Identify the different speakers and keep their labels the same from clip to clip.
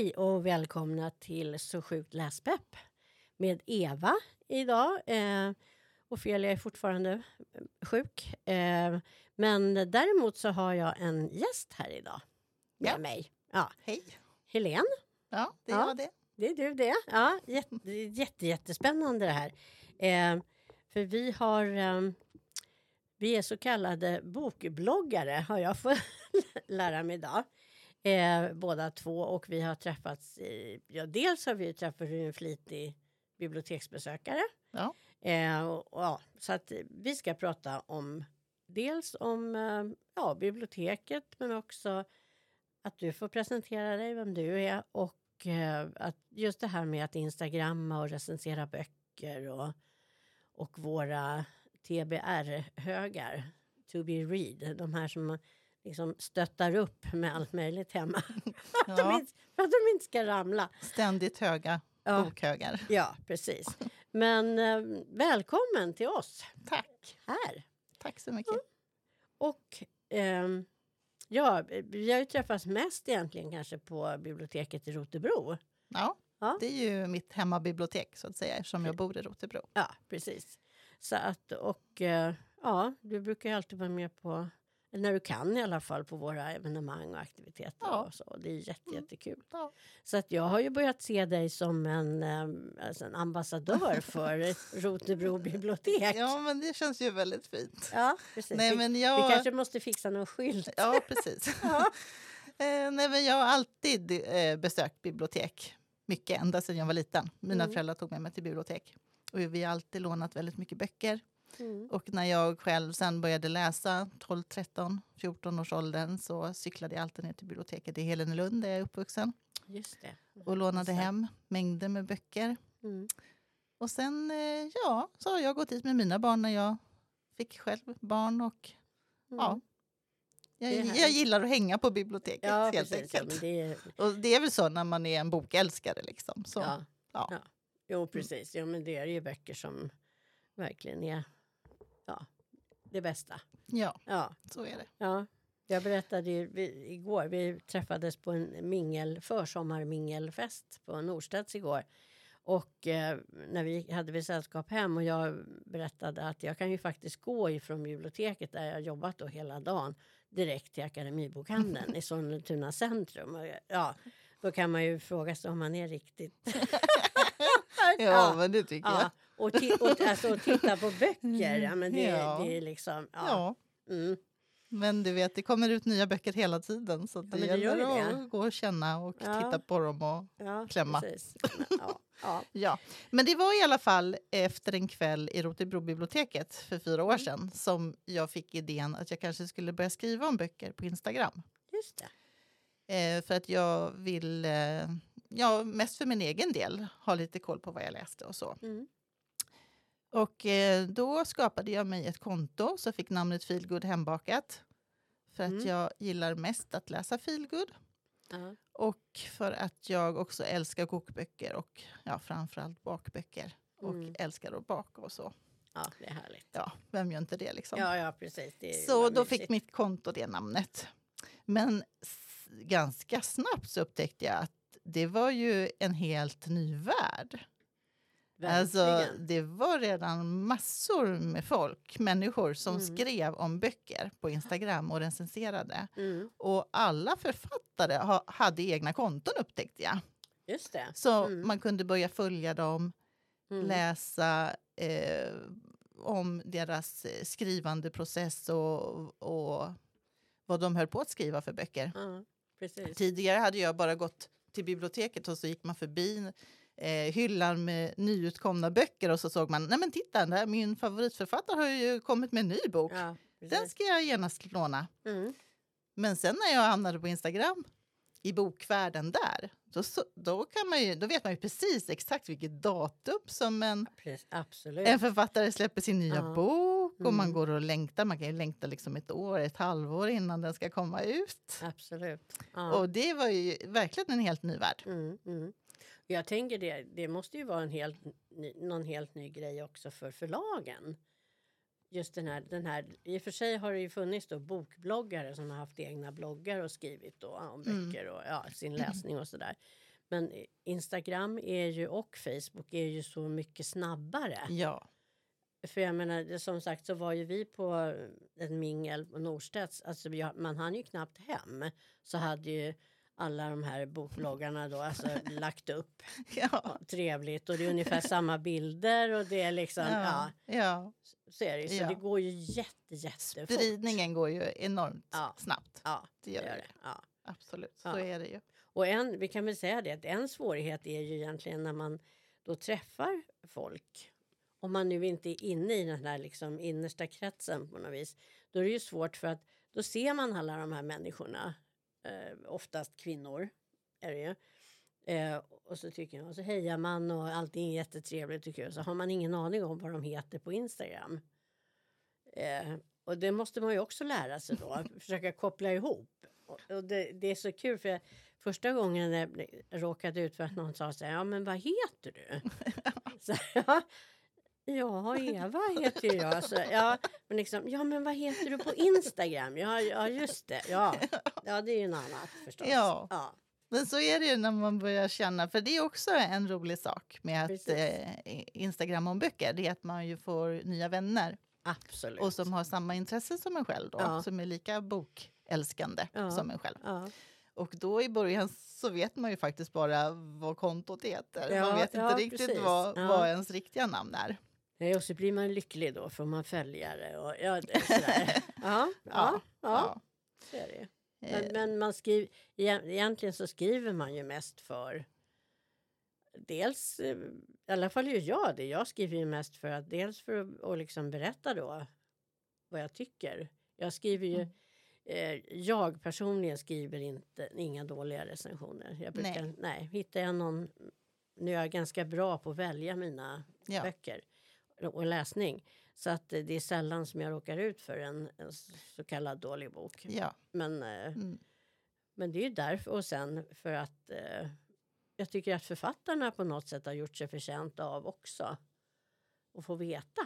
Speaker 1: Hej och välkomna till Så sjukt läspepp med Eva idag. Eh, Ofelia är fortfarande eh, sjuk. Eh, men däremot så har jag en gäst här idag med
Speaker 2: Ja.
Speaker 1: mig. Ja.
Speaker 2: Hej.
Speaker 1: Helene,
Speaker 2: Ja, det är
Speaker 1: Ja.
Speaker 2: jag det.
Speaker 1: det är du det. Ja, jätte, jätte, jättespännande det här. Eh, för vi har... Eh, vi är så kallade bokbloggare har jag fått lära mig idag. Eh, båda två och vi har träffats. I, ja, dels har vi träffat en flitig biblioteksbesökare.
Speaker 2: Ja.
Speaker 1: Eh, och, ja, så att vi ska prata om dels om eh, ja, biblioteket men också att du får presentera dig, vem du är och eh, att just det här med att instagramma och recensera böcker och, och våra TBR-högar, to be read, de här som liksom stöttar upp med allt möjligt hemma. för, att de
Speaker 2: Ja,
Speaker 1: inte, för att de inte ska ramla.
Speaker 2: ständigt höga
Speaker 1: Ja,
Speaker 2: bokhögar.
Speaker 1: ja precis. Men eh, välkommen till oss
Speaker 2: Tack.
Speaker 1: här.
Speaker 2: Tack så mycket.
Speaker 1: Och ehm, ja, vi har ju träffats mest egentligen kanske på biblioteket i Rotebro.
Speaker 2: Ja,
Speaker 1: Ja.
Speaker 2: det är ju mitt hemmabibliotek så att säga eftersom jag bor i Rotebro.
Speaker 1: Ja, precis. Så att, och eh, ja, du brukar ju alltid vara med på, när du kan i alla fall, på våra evenemang och aktiviteter.
Speaker 2: Ja.
Speaker 1: Och så. Det är jätte,
Speaker 2: Mm.
Speaker 1: jättekul.
Speaker 2: Ja.
Speaker 1: Så att jag har ju börjat se dig som en, ehm, alltså en ambassadör för Rotebro bibliotek.
Speaker 2: ja, men det känns ju väldigt fint.
Speaker 1: Ja, precis.
Speaker 2: Nej,
Speaker 1: vi,
Speaker 2: men
Speaker 1: vi
Speaker 2: jag...
Speaker 1: kanske måste fixa någon skylt.
Speaker 2: Ja, precis.
Speaker 1: Ja.
Speaker 2: Eh, Nej, men jag har alltid eh, besökt bibliotek. Mycket, ända sedan jag var liten. Mina
Speaker 1: Mm.
Speaker 2: föräldrar tog med mig till bibliotek. Och vi har alltid lånat väldigt mycket böcker.
Speaker 1: Mm.
Speaker 2: Och när jag själv sen började läsa, 12, 13, 14 års åldern så cyklade jag alltid ner till biblioteket i Helenelund där jag är uppvuxen
Speaker 1: Just det.
Speaker 2: och lånade hem mängder med böcker.
Speaker 1: Mm.
Speaker 2: Och sen eh, ja, så har jag gått dit med mina barn när jag fick själv barn och
Speaker 1: Mm.
Speaker 2: ja, jag, jag gillar att hänga på biblioteket
Speaker 1: Ja,
Speaker 2: helt
Speaker 1: precis. Ja,
Speaker 2: enkelt.
Speaker 1: men det är,
Speaker 2: Och det är väl så när man är en bokälskare liksom. Så,
Speaker 1: ja.
Speaker 2: ja.
Speaker 1: Ja. Jo, precis. Jo, men det är ju böcker som verkligen är ja, det bästa.
Speaker 2: ja,
Speaker 1: Ja,
Speaker 2: så är det.
Speaker 1: ja. Jag berättade ju vi, igår, vi träffades på en mingel, försommarmingelfest på Norstedts igår. Och eh, när vi hade vi sällskap hem och jag berättade att jag kan ju faktiskt gå ifrån biblioteket där jag jobbat då hela dagen direkt till Akademibokhandeln i Sollentuna centrum. Och, ja, då kan man ju fråga sig om man är riktigt
Speaker 2: Ja, men det tycker jag.
Speaker 1: Och, ti- och alltså, och titta på böcker. Ja, men det,
Speaker 2: Ja.
Speaker 1: det är liksom... Ja.
Speaker 2: Ja.
Speaker 1: Mm.
Speaker 2: Men du vet, det kommer ut nya böcker hela tiden så att
Speaker 1: Ja,
Speaker 2: det,
Speaker 1: det
Speaker 2: gäller
Speaker 1: ju
Speaker 2: att
Speaker 1: det.
Speaker 2: gå och känna och titta på dem. Och,
Speaker 1: Ja,
Speaker 2: Klämma.
Speaker 1: Ja.
Speaker 2: Men det var i alla fall efter en kväll i Rotebrobiblioteket för fyra år
Speaker 1: Mm.
Speaker 2: sedan som jag fick idén att jag kanske skulle börja skriva om böcker på Instagram.
Speaker 1: Just det.
Speaker 2: Eh, för att jag vill, eh, ja, mest för min egen del, ha lite koll på vad jag läste och så.
Speaker 1: Mm.
Speaker 2: Och eh, då skapade jag mig ett konto så fick namnet Feelgood hembakat. För att
Speaker 1: Mm.
Speaker 2: jag gillar mest att läsa feelgood.
Speaker 1: Ja.
Speaker 2: Och för att jag också älskar kokböcker och ja, framförallt bakböcker. Och
Speaker 1: Mm.
Speaker 2: älskar att baka och så.
Speaker 1: ja, det är härligt.
Speaker 2: Ja, vem gör inte det liksom?
Speaker 1: Ja, ja precis.
Speaker 2: Så då fick mitt konto det namnet. Men s- ganska snabbt så upptäckte jag att det var ju en helt ny värld. Alltså, det var redan massor med folk, människor som
Speaker 1: Mm.
Speaker 2: skrev om böcker på Instagram och recenserade.
Speaker 1: Mm.
Speaker 2: Och alla författare ha, hade egna konton upptäckte jag.
Speaker 1: Just det.
Speaker 2: Så
Speaker 1: Mm.
Speaker 2: man kunde börja följa dem,
Speaker 1: Mm.
Speaker 2: läsa eh, om deras eh, skrivande process och, och vad de höll på att skriva för böcker. Tidigare hade jag bara gått till biblioteket och så gick man förbi eh, hyllan med nyutkomna böcker och så såg man, nej men titta, där, min favoritförfattare har ju kommit med en ny bok.
Speaker 1: Ja,
Speaker 2: Den ska jag genast låna.
Speaker 1: Mm.
Speaker 2: Men sen när jag hamnade på Instagram, i bokvärlden där, då, då, kan man ju, då vet man ju precis exakt vilket datum som en.
Speaker 1: Absolut.
Speaker 2: en författare släpper sin nya
Speaker 1: Ja.
Speaker 2: bok. Och man
Speaker 1: Mm.
Speaker 2: går och längtar, man kan ju längta liksom ett år, ett halvår innan den ska komma ut.
Speaker 1: Absolut. Ja.
Speaker 2: Och det var ju verkligen en helt ny värld.
Speaker 1: Mm, mm. Jag tänker det, det måste ju vara en helt någon helt ny grej också för förlagen. just den här, den här, i och för sig har det ju funnits då bokbloggare som har haft egna bloggar och skrivit då om
Speaker 2: Mm.
Speaker 1: böcker och ja, sin läsning och sådär. Men Instagram är ju, och Facebook är ju så mycket snabbare.
Speaker 2: Ja,
Speaker 1: För jag menar, som sagt så var ju vi på en mingel på Norstedts, alltså man hann ju knappt hem. Så hade ju alla de här bokbloggarna då alltså lagt upp
Speaker 2: ja,
Speaker 1: trevligt och det är ungefär samma bilder och det är liksom, ja,
Speaker 2: ja. ja.
Speaker 1: så är det. Så
Speaker 2: Ja.
Speaker 1: det går ju jätte, jättefort.
Speaker 2: Spridningen går ju enormt
Speaker 1: Ja.
Speaker 2: snabbt.
Speaker 1: Ja,
Speaker 2: Det
Speaker 1: det
Speaker 2: gör det.
Speaker 1: det. Ja.
Speaker 2: Absolut, så är det ju.
Speaker 1: Och en, vi kan väl säga det att en svårighet är ju egentligen när man då träffar folk. Om man nu inte är inne i den här liksom innersta kretsen på något vis. Då är det ju svårt för att då ser man alla de här människorna. Eh, oftast kvinnor är det. Eh, och så tycker jag, och så hejar man och allting är jättetrevligt och kul. Så har man ingen aning om vad de heter på Instagram. Eh, och det måste man ju också lära sig då. försöka koppla ihop. Och, och det, det är så kul för jag, första gången jag råkade ut för att någon sa så här, ja men vad heter du? så, ja, ja, Eva heter jag. Så, ja, men liksom, ja men vad heter du på Instagram? Ja, ja just det. Ja, ja det är ju något annat förstås.
Speaker 2: Ja.
Speaker 1: ja.
Speaker 2: Men så är det ju när man börjar känna, för det är också en rolig sak med att eh, Instagram om böcker, det är att man ju får nya vänner
Speaker 1: Absolut.
Speaker 2: och som har samma intresse som en själv då,
Speaker 1: Ja.
Speaker 2: som är lika bokälskande
Speaker 1: Ja.
Speaker 2: som en själv.
Speaker 1: ja.
Speaker 2: Och då i början så vet man ju faktiskt bara vad kontot heter. Man vet inte riktigt vad, vad ens riktiga namn är.
Speaker 1: Nej, och så blir man lycklig då, får man följare och ja, sådär. ja, ja, ja, så är det.
Speaker 2: Eh,
Speaker 1: Men, men man skriver, egentligen så skriver man ju mest för dels, eh, i alla fall gör jag det, jag skriver ju mest för att dels för att och liksom berätta då vad jag tycker. Jag skriver ju,
Speaker 2: Mm.
Speaker 1: eh, jag personligen skriver inte, inga dåliga recensioner. Jag brukar,
Speaker 2: Nej.
Speaker 1: nej. hittar jag någon, nu är jag ganska bra på att välja mina
Speaker 2: ja.
Speaker 1: böcker och läsning. Så att det är sällan som jag råkar ut för en, en så kallad dålig bok.
Speaker 2: Ja.
Speaker 1: Men eh,
Speaker 2: Mm.
Speaker 1: men det är ju därför och sen för att eh, jag tycker att författarna på något sätt har gjort sig förtjänta av också att få veta.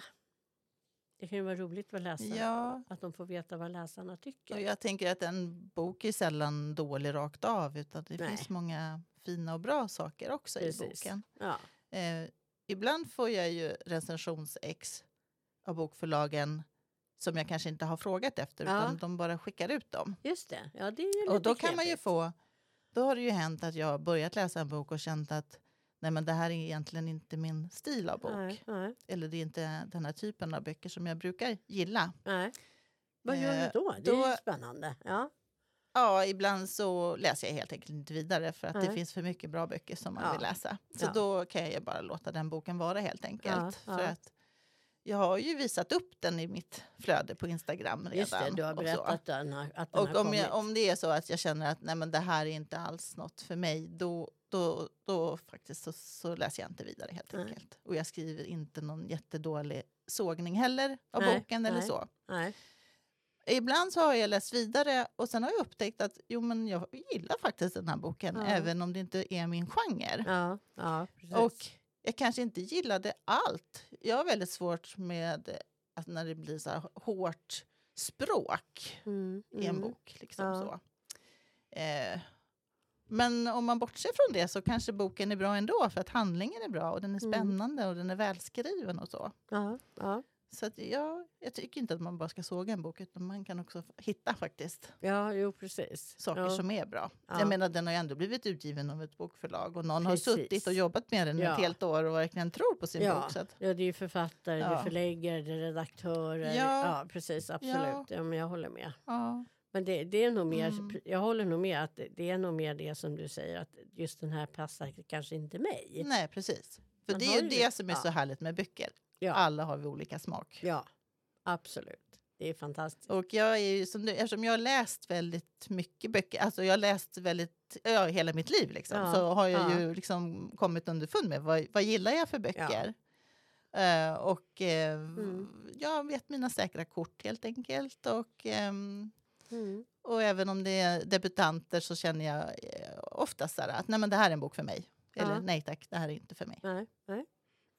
Speaker 1: Det kan ju vara roligt för läsarna
Speaker 2: Ja.
Speaker 1: att de får veta vad läsarna tycker.
Speaker 2: Och jag tänker att en bok är sällan dålig rakt av utan det
Speaker 1: Nej.
Speaker 2: finns många fina och bra saker också i
Speaker 1: Precis.
Speaker 2: boken.
Speaker 1: Ja,
Speaker 2: Eh, ibland får jag ju recensionsex av bokförlagen som jag kanske inte har frågat efter
Speaker 1: Ja.
Speaker 2: utan de bara skickar ut dem.
Speaker 1: just det. Ja, det är ju
Speaker 2: Och då kan man ju
Speaker 1: knepigt.
Speaker 2: få, då har det ju hänt att jag har börjat läsa en bok och känt att nej men det här är egentligen inte min stil av bok.
Speaker 1: Nej, nej,
Speaker 2: Eller det är inte den här typen av böcker som jag brukar gilla.
Speaker 1: nej. Vad gör
Speaker 2: Eh,
Speaker 1: du då? Det är
Speaker 2: då-
Speaker 1: ju spännande. Ja,
Speaker 2: Ja, ibland så läser jag helt enkelt inte vidare för att det
Speaker 1: Nej.
Speaker 2: finns för mycket bra böcker som man
Speaker 1: Ja.
Speaker 2: vill läsa. Så
Speaker 1: Ja.
Speaker 2: då kan jag ju bara låta den boken vara helt enkelt.
Speaker 1: Ja,
Speaker 2: För att jag har ju visat upp den i mitt flöde på Instagram redan.
Speaker 1: just det. Du har
Speaker 2: och så.
Speaker 1: berättat att den har, att den
Speaker 2: Och
Speaker 1: har
Speaker 2: om,
Speaker 1: kommit.
Speaker 2: jag, om det är så att jag känner att nej men det här är inte alls något för mig, då, då, då faktiskt så, så läser jag inte vidare helt
Speaker 1: Nej.
Speaker 2: enkelt. Och jag skriver inte någon jättedålig sågning heller av
Speaker 1: Nej,
Speaker 2: boken eller så. Ibland så har jag läst vidare och sen har jag upptäckt att jo, men jag gillar faktiskt den här boken
Speaker 1: Ja.
Speaker 2: även om det inte är min genre.
Speaker 1: Ja, ja.
Speaker 2: Och jag kanske inte gillade allt. Jag har väldigt svårt med att när det blir så här hårt språk
Speaker 1: mm,
Speaker 2: i en
Speaker 1: mm.
Speaker 2: bok. Liksom så. Eh, men om man bortser från det så kanske boken är bra ändå för att handlingen är bra och den är
Speaker 1: Mm.
Speaker 2: spännande och den är välskriven och så.
Speaker 1: Ja, ja.
Speaker 2: Så att jag, jag tycker inte att man bara ska såga en bok utan man kan också hitta faktiskt
Speaker 1: ja, jo precis.
Speaker 2: saker
Speaker 1: ja.
Speaker 2: som är bra.
Speaker 1: Ja.
Speaker 2: Jag menar den har ju ändå blivit utgiven av ett bokförlag och någon
Speaker 1: Precis.
Speaker 2: har suttit och jobbat med den
Speaker 1: Ja.
Speaker 2: ett helt år och verkligen tror på sin
Speaker 1: Ja.
Speaker 2: bok. Så att,
Speaker 1: Ja, det är ju författare, det är
Speaker 2: Ja.
Speaker 1: förläggare, det är redaktörer.
Speaker 2: Ja.
Speaker 1: Ja, precis. Absolut. Ja. men jag håller med.
Speaker 2: ja.
Speaker 1: Men det, det är nog mer,
Speaker 2: Mm.
Speaker 1: jag håller nog med att det, det är nog mer det som du säger att just den här passar kanske inte mig.
Speaker 2: Nej, precis. För
Speaker 1: Man
Speaker 2: det är ju det som är
Speaker 1: ja.
Speaker 2: så härligt med böcker.
Speaker 1: Ja.
Speaker 2: Alla har vi olika smak.
Speaker 1: Ja, absolut. Det är fantastiskt.
Speaker 2: Och jag är ju som du, eftersom jag har läst väldigt mycket böcker, alltså jag har läst väldigt, ja, hela mitt liv liksom,
Speaker 1: Ja,
Speaker 2: så har jag
Speaker 1: ja.
Speaker 2: ju liksom kommit underfund med vad, vad gillar jag för böcker. Eh, och eh,
Speaker 1: Mm.
Speaker 2: jag vet mina säkra kort helt enkelt. Och, ehm,
Speaker 1: Mm.
Speaker 2: och även om det är debutanter så känner jag eh, oftast att nej men det här är en bok för mig. Eller nej tack, det här är inte för mig.
Speaker 1: Nej, nej.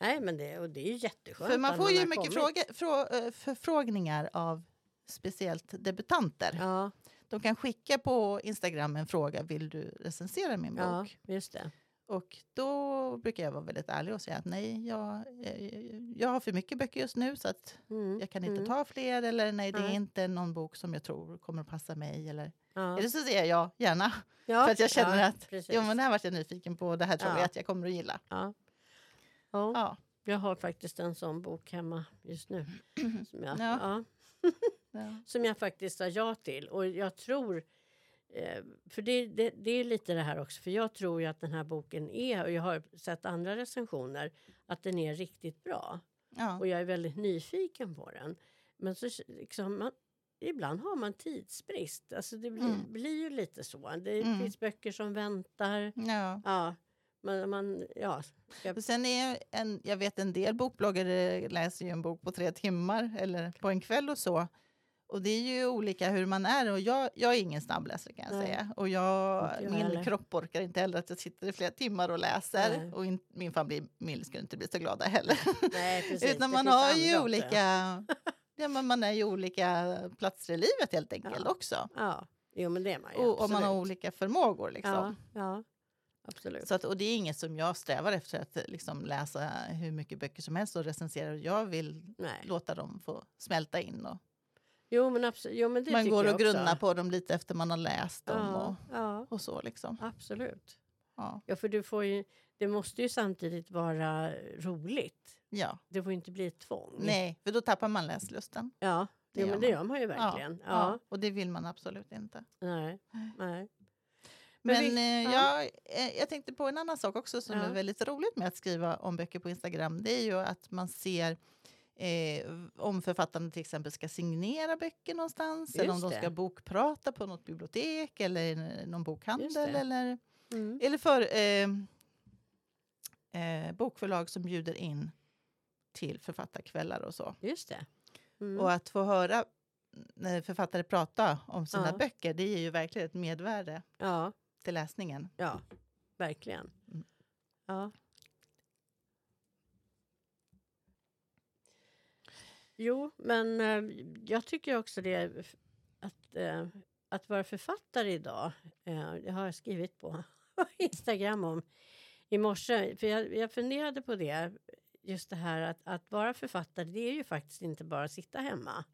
Speaker 1: Nej, men det, och det är ju jätteskönt.
Speaker 2: För man får ju mycket fråga, frå, eh, förfrågningar av speciellt debutanter.
Speaker 1: Ja,
Speaker 2: De kan skicka på Instagram en fråga, vill du recensera min
Speaker 1: ja,
Speaker 2: bok?
Speaker 1: just det.
Speaker 2: Och då brukar jag vara väldigt ärlig och säga att nej, jag, jag har för mycket böcker just nu så att
Speaker 1: Mm.
Speaker 2: jag kan inte
Speaker 1: mm.
Speaker 2: ta fler. Eller nej, det är inte någon bok som jag tror kommer att passa mig. Eller,
Speaker 1: Ja.
Speaker 2: eller så säger jag gärna.
Speaker 1: Ja,
Speaker 2: För att jag känner
Speaker 1: ja,
Speaker 2: att jo, men det här vart jag nyfiken på, det här tror
Speaker 1: Ja.
Speaker 2: jag att jag kommer att gilla.
Speaker 1: Ja. Ja.
Speaker 2: Ja.
Speaker 1: Jag har faktiskt en sån bok hemma just nu. Som jag,
Speaker 2: Ja.
Speaker 1: ja.
Speaker 2: Ja.
Speaker 1: som jag faktiskt sa ja till. Och jag tror... Eh, för det, det, det är lite det här också. För jag tror ju att den här boken är, och jag har sett andra recensioner, att den är riktigt bra.
Speaker 2: Ja.
Speaker 1: Och jag är väldigt nyfiken på den. Men så liksom, man, ibland har man tidsbrist. Alltså det blir,
Speaker 2: Mm.
Speaker 1: blir ju lite så. Det
Speaker 2: Mm.
Speaker 1: finns böcker som väntar.
Speaker 2: Ja.
Speaker 1: Ja, men man... Ja,
Speaker 2: Och Sen är en, jag vet en del bokbloggare läser ju en bok på tre timmar eller på en kväll och så. Och det är ju olika hur man är. Och jag, jag är ingen snabbläsare kan jag
Speaker 1: Nej.
Speaker 2: säga. Och jag,
Speaker 1: jag
Speaker 2: min
Speaker 1: heller.
Speaker 2: kropp orkar inte heller att jag sitter i flera timmar och läser.
Speaker 1: Nej.
Speaker 2: Och in, min familj skulle inte bli så glada heller.
Speaker 1: nej, precis.
Speaker 2: Utan man har ju olika... Ja, men man är ju olika platser i livet helt enkelt
Speaker 1: Ja.
Speaker 2: också.
Speaker 1: Ja, jo men det är man ju.
Speaker 2: Och, och man har olika förmågor. Liksom.
Speaker 1: Ja, ja, absolut.
Speaker 2: Så att, och det är inget som jag strävar efter att liksom, läsa hur mycket böcker som helst och recensera. Jag vill
Speaker 1: Nej.
Speaker 2: låta dem få smälta in. Och
Speaker 1: Jo, men, absolut. Jo, men det
Speaker 2: man går och grunnar på dem lite efter man har läst dem.
Speaker 1: Ja,
Speaker 2: Och,
Speaker 1: ja,
Speaker 2: och så liksom.
Speaker 1: absolut.
Speaker 2: Ja.
Speaker 1: Ja, för du får ju, det måste ju samtidigt vara roligt.
Speaker 2: ja.
Speaker 1: Det får inte bli ett tvång.
Speaker 2: Nej, för då tappar man läslusten.
Speaker 1: Ja,
Speaker 2: Det
Speaker 1: jo, men det gör man ju verkligen. Ja.
Speaker 2: Ja. Och det vill man absolut inte.
Speaker 1: Nej, nej.
Speaker 2: Men,
Speaker 1: vi-
Speaker 2: eh,
Speaker 1: ja.
Speaker 2: jag, eh, jag tänkte på en annan sak också som
Speaker 1: Ja.
Speaker 2: är väldigt roligt med att skriva om böcker på Instagram. Det är ju att man ser eh, om författarna till exempel ska signera böcker någonstans eller om
Speaker 1: Just
Speaker 2: de ska
Speaker 1: det.
Speaker 2: bokprata på något bibliotek eller i någon bokhandel.
Speaker 1: Just det.
Speaker 2: Eller,
Speaker 1: Mm.
Speaker 2: eller för eh, eh, bokförlag som bjuder in till författarkvällar och så.
Speaker 1: Just det. Mm.
Speaker 2: Och att få höra författare prata om sina
Speaker 1: Ja.
Speaker 2: böcker, det ger ju verkligen ett medvärde
Speaker 1: Ja,
Speaker 2: till läsningen.
Speaker 1: ja, verkligen.
Speaker 2: Mm.
Speaker 1: Ja. Jo, men eh, jag tycker också det att, eh, att vara författare idag. Eh, jag har skrivit på Instagram om i morse. För jag, jag funderade på det. Just det här att, att vara författare, det är ju faktiskt inte bara att sitta hemma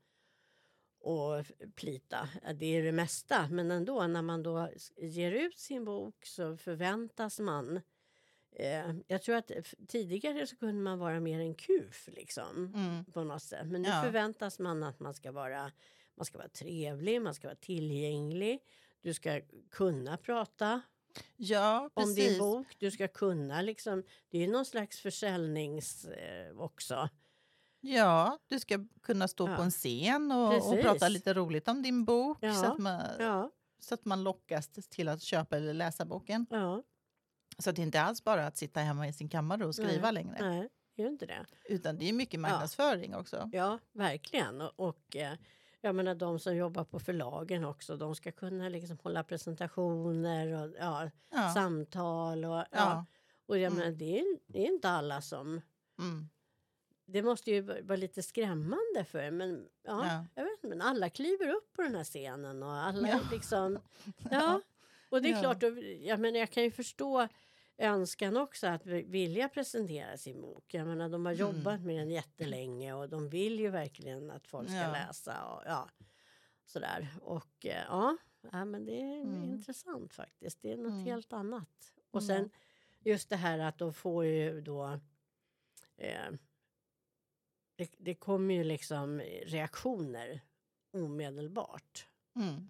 Speaker 1: och plita. Det är det mesta, men ändå när man då ger ut sin bok så förväntas man eh, jag tror att tidigare så kunde man vara mer en kuf liksom
Speaker 2: Mm.
Speaker 1: på något sätt. Men nu
Speaker 2: Ja.
Speaker 1: förväntas man att man ska vara man ska vara trevlig, man ska vara tillgänglig. Du ska kunna prata
Speaker 2: Ja,
Speaker 1: om din bok. Du ska kunna liksom, det är någon slags försäljnings eh, också.
Speaker 2: Ja, du ska kunna stå
Speaker 1: Ja.
Speaker 2: på en scen och, och prata lite roligt om din bok
Speaker 1: Ja,
Speaker 2: så, att man,
Speaker 1: Ja,
Speaker 2: så att man lockas till att köpa eller läsa boken. Så att det inte alls bara att sitta hemma i sin kammare och skriva längre.
Speaker 1: nej, det är inte det.
Speaker 2: Utan det är mycket marknadsföring också.
Speaker 1: Ja, verkligen. Och, och eh, jag menar de som jobbar på förlagen också, de ska kunna liksom hålla presentationer och ja,
Speaker 2: Ja.
Speaker 1: samtal och ja.
Speaker 2: Ja.
Speaker 1: Och jag
Speaker 2: Mm.
Speaker 1: menar, det är, det är inte alla som...
Speaker 2: Mm.
Speaker 1: Det måste ju vara lite skrämmande för men ja,
Speaker 2: Ja.
Speaker 1: Jag vet, men alla kliver upp på den här scenen och alla
Speaker 2: Ja.
Speaker 1: liksom... Ja, och det är
Speaker 2: Ja.
Speaker 1: klart, jag, menar, jag kan ju förstå önskan också att vi- vilja presentera sin bok. Jag menar, de har
Speaker 2: Mm.
Speaker 1: jobbat med den jättelänge och de vill ju verkligen att folk ska
Speaker 2: Ja.
Speaker 1: läsa. Och, ja, sådär. Och eh, ja, ja, men det är
Speaker 2: Mm.
Speaker 1: intressant faktiskt. Det är något
Speaker 2: Mm.
Speaker 1: helt annat. Och
Speaker 2: Mm.
Speaker 1: sen just det här att de får ju då... Eh, det, det kommer ju liksom reaktioner omedelbart.
Speaker 2: Mm.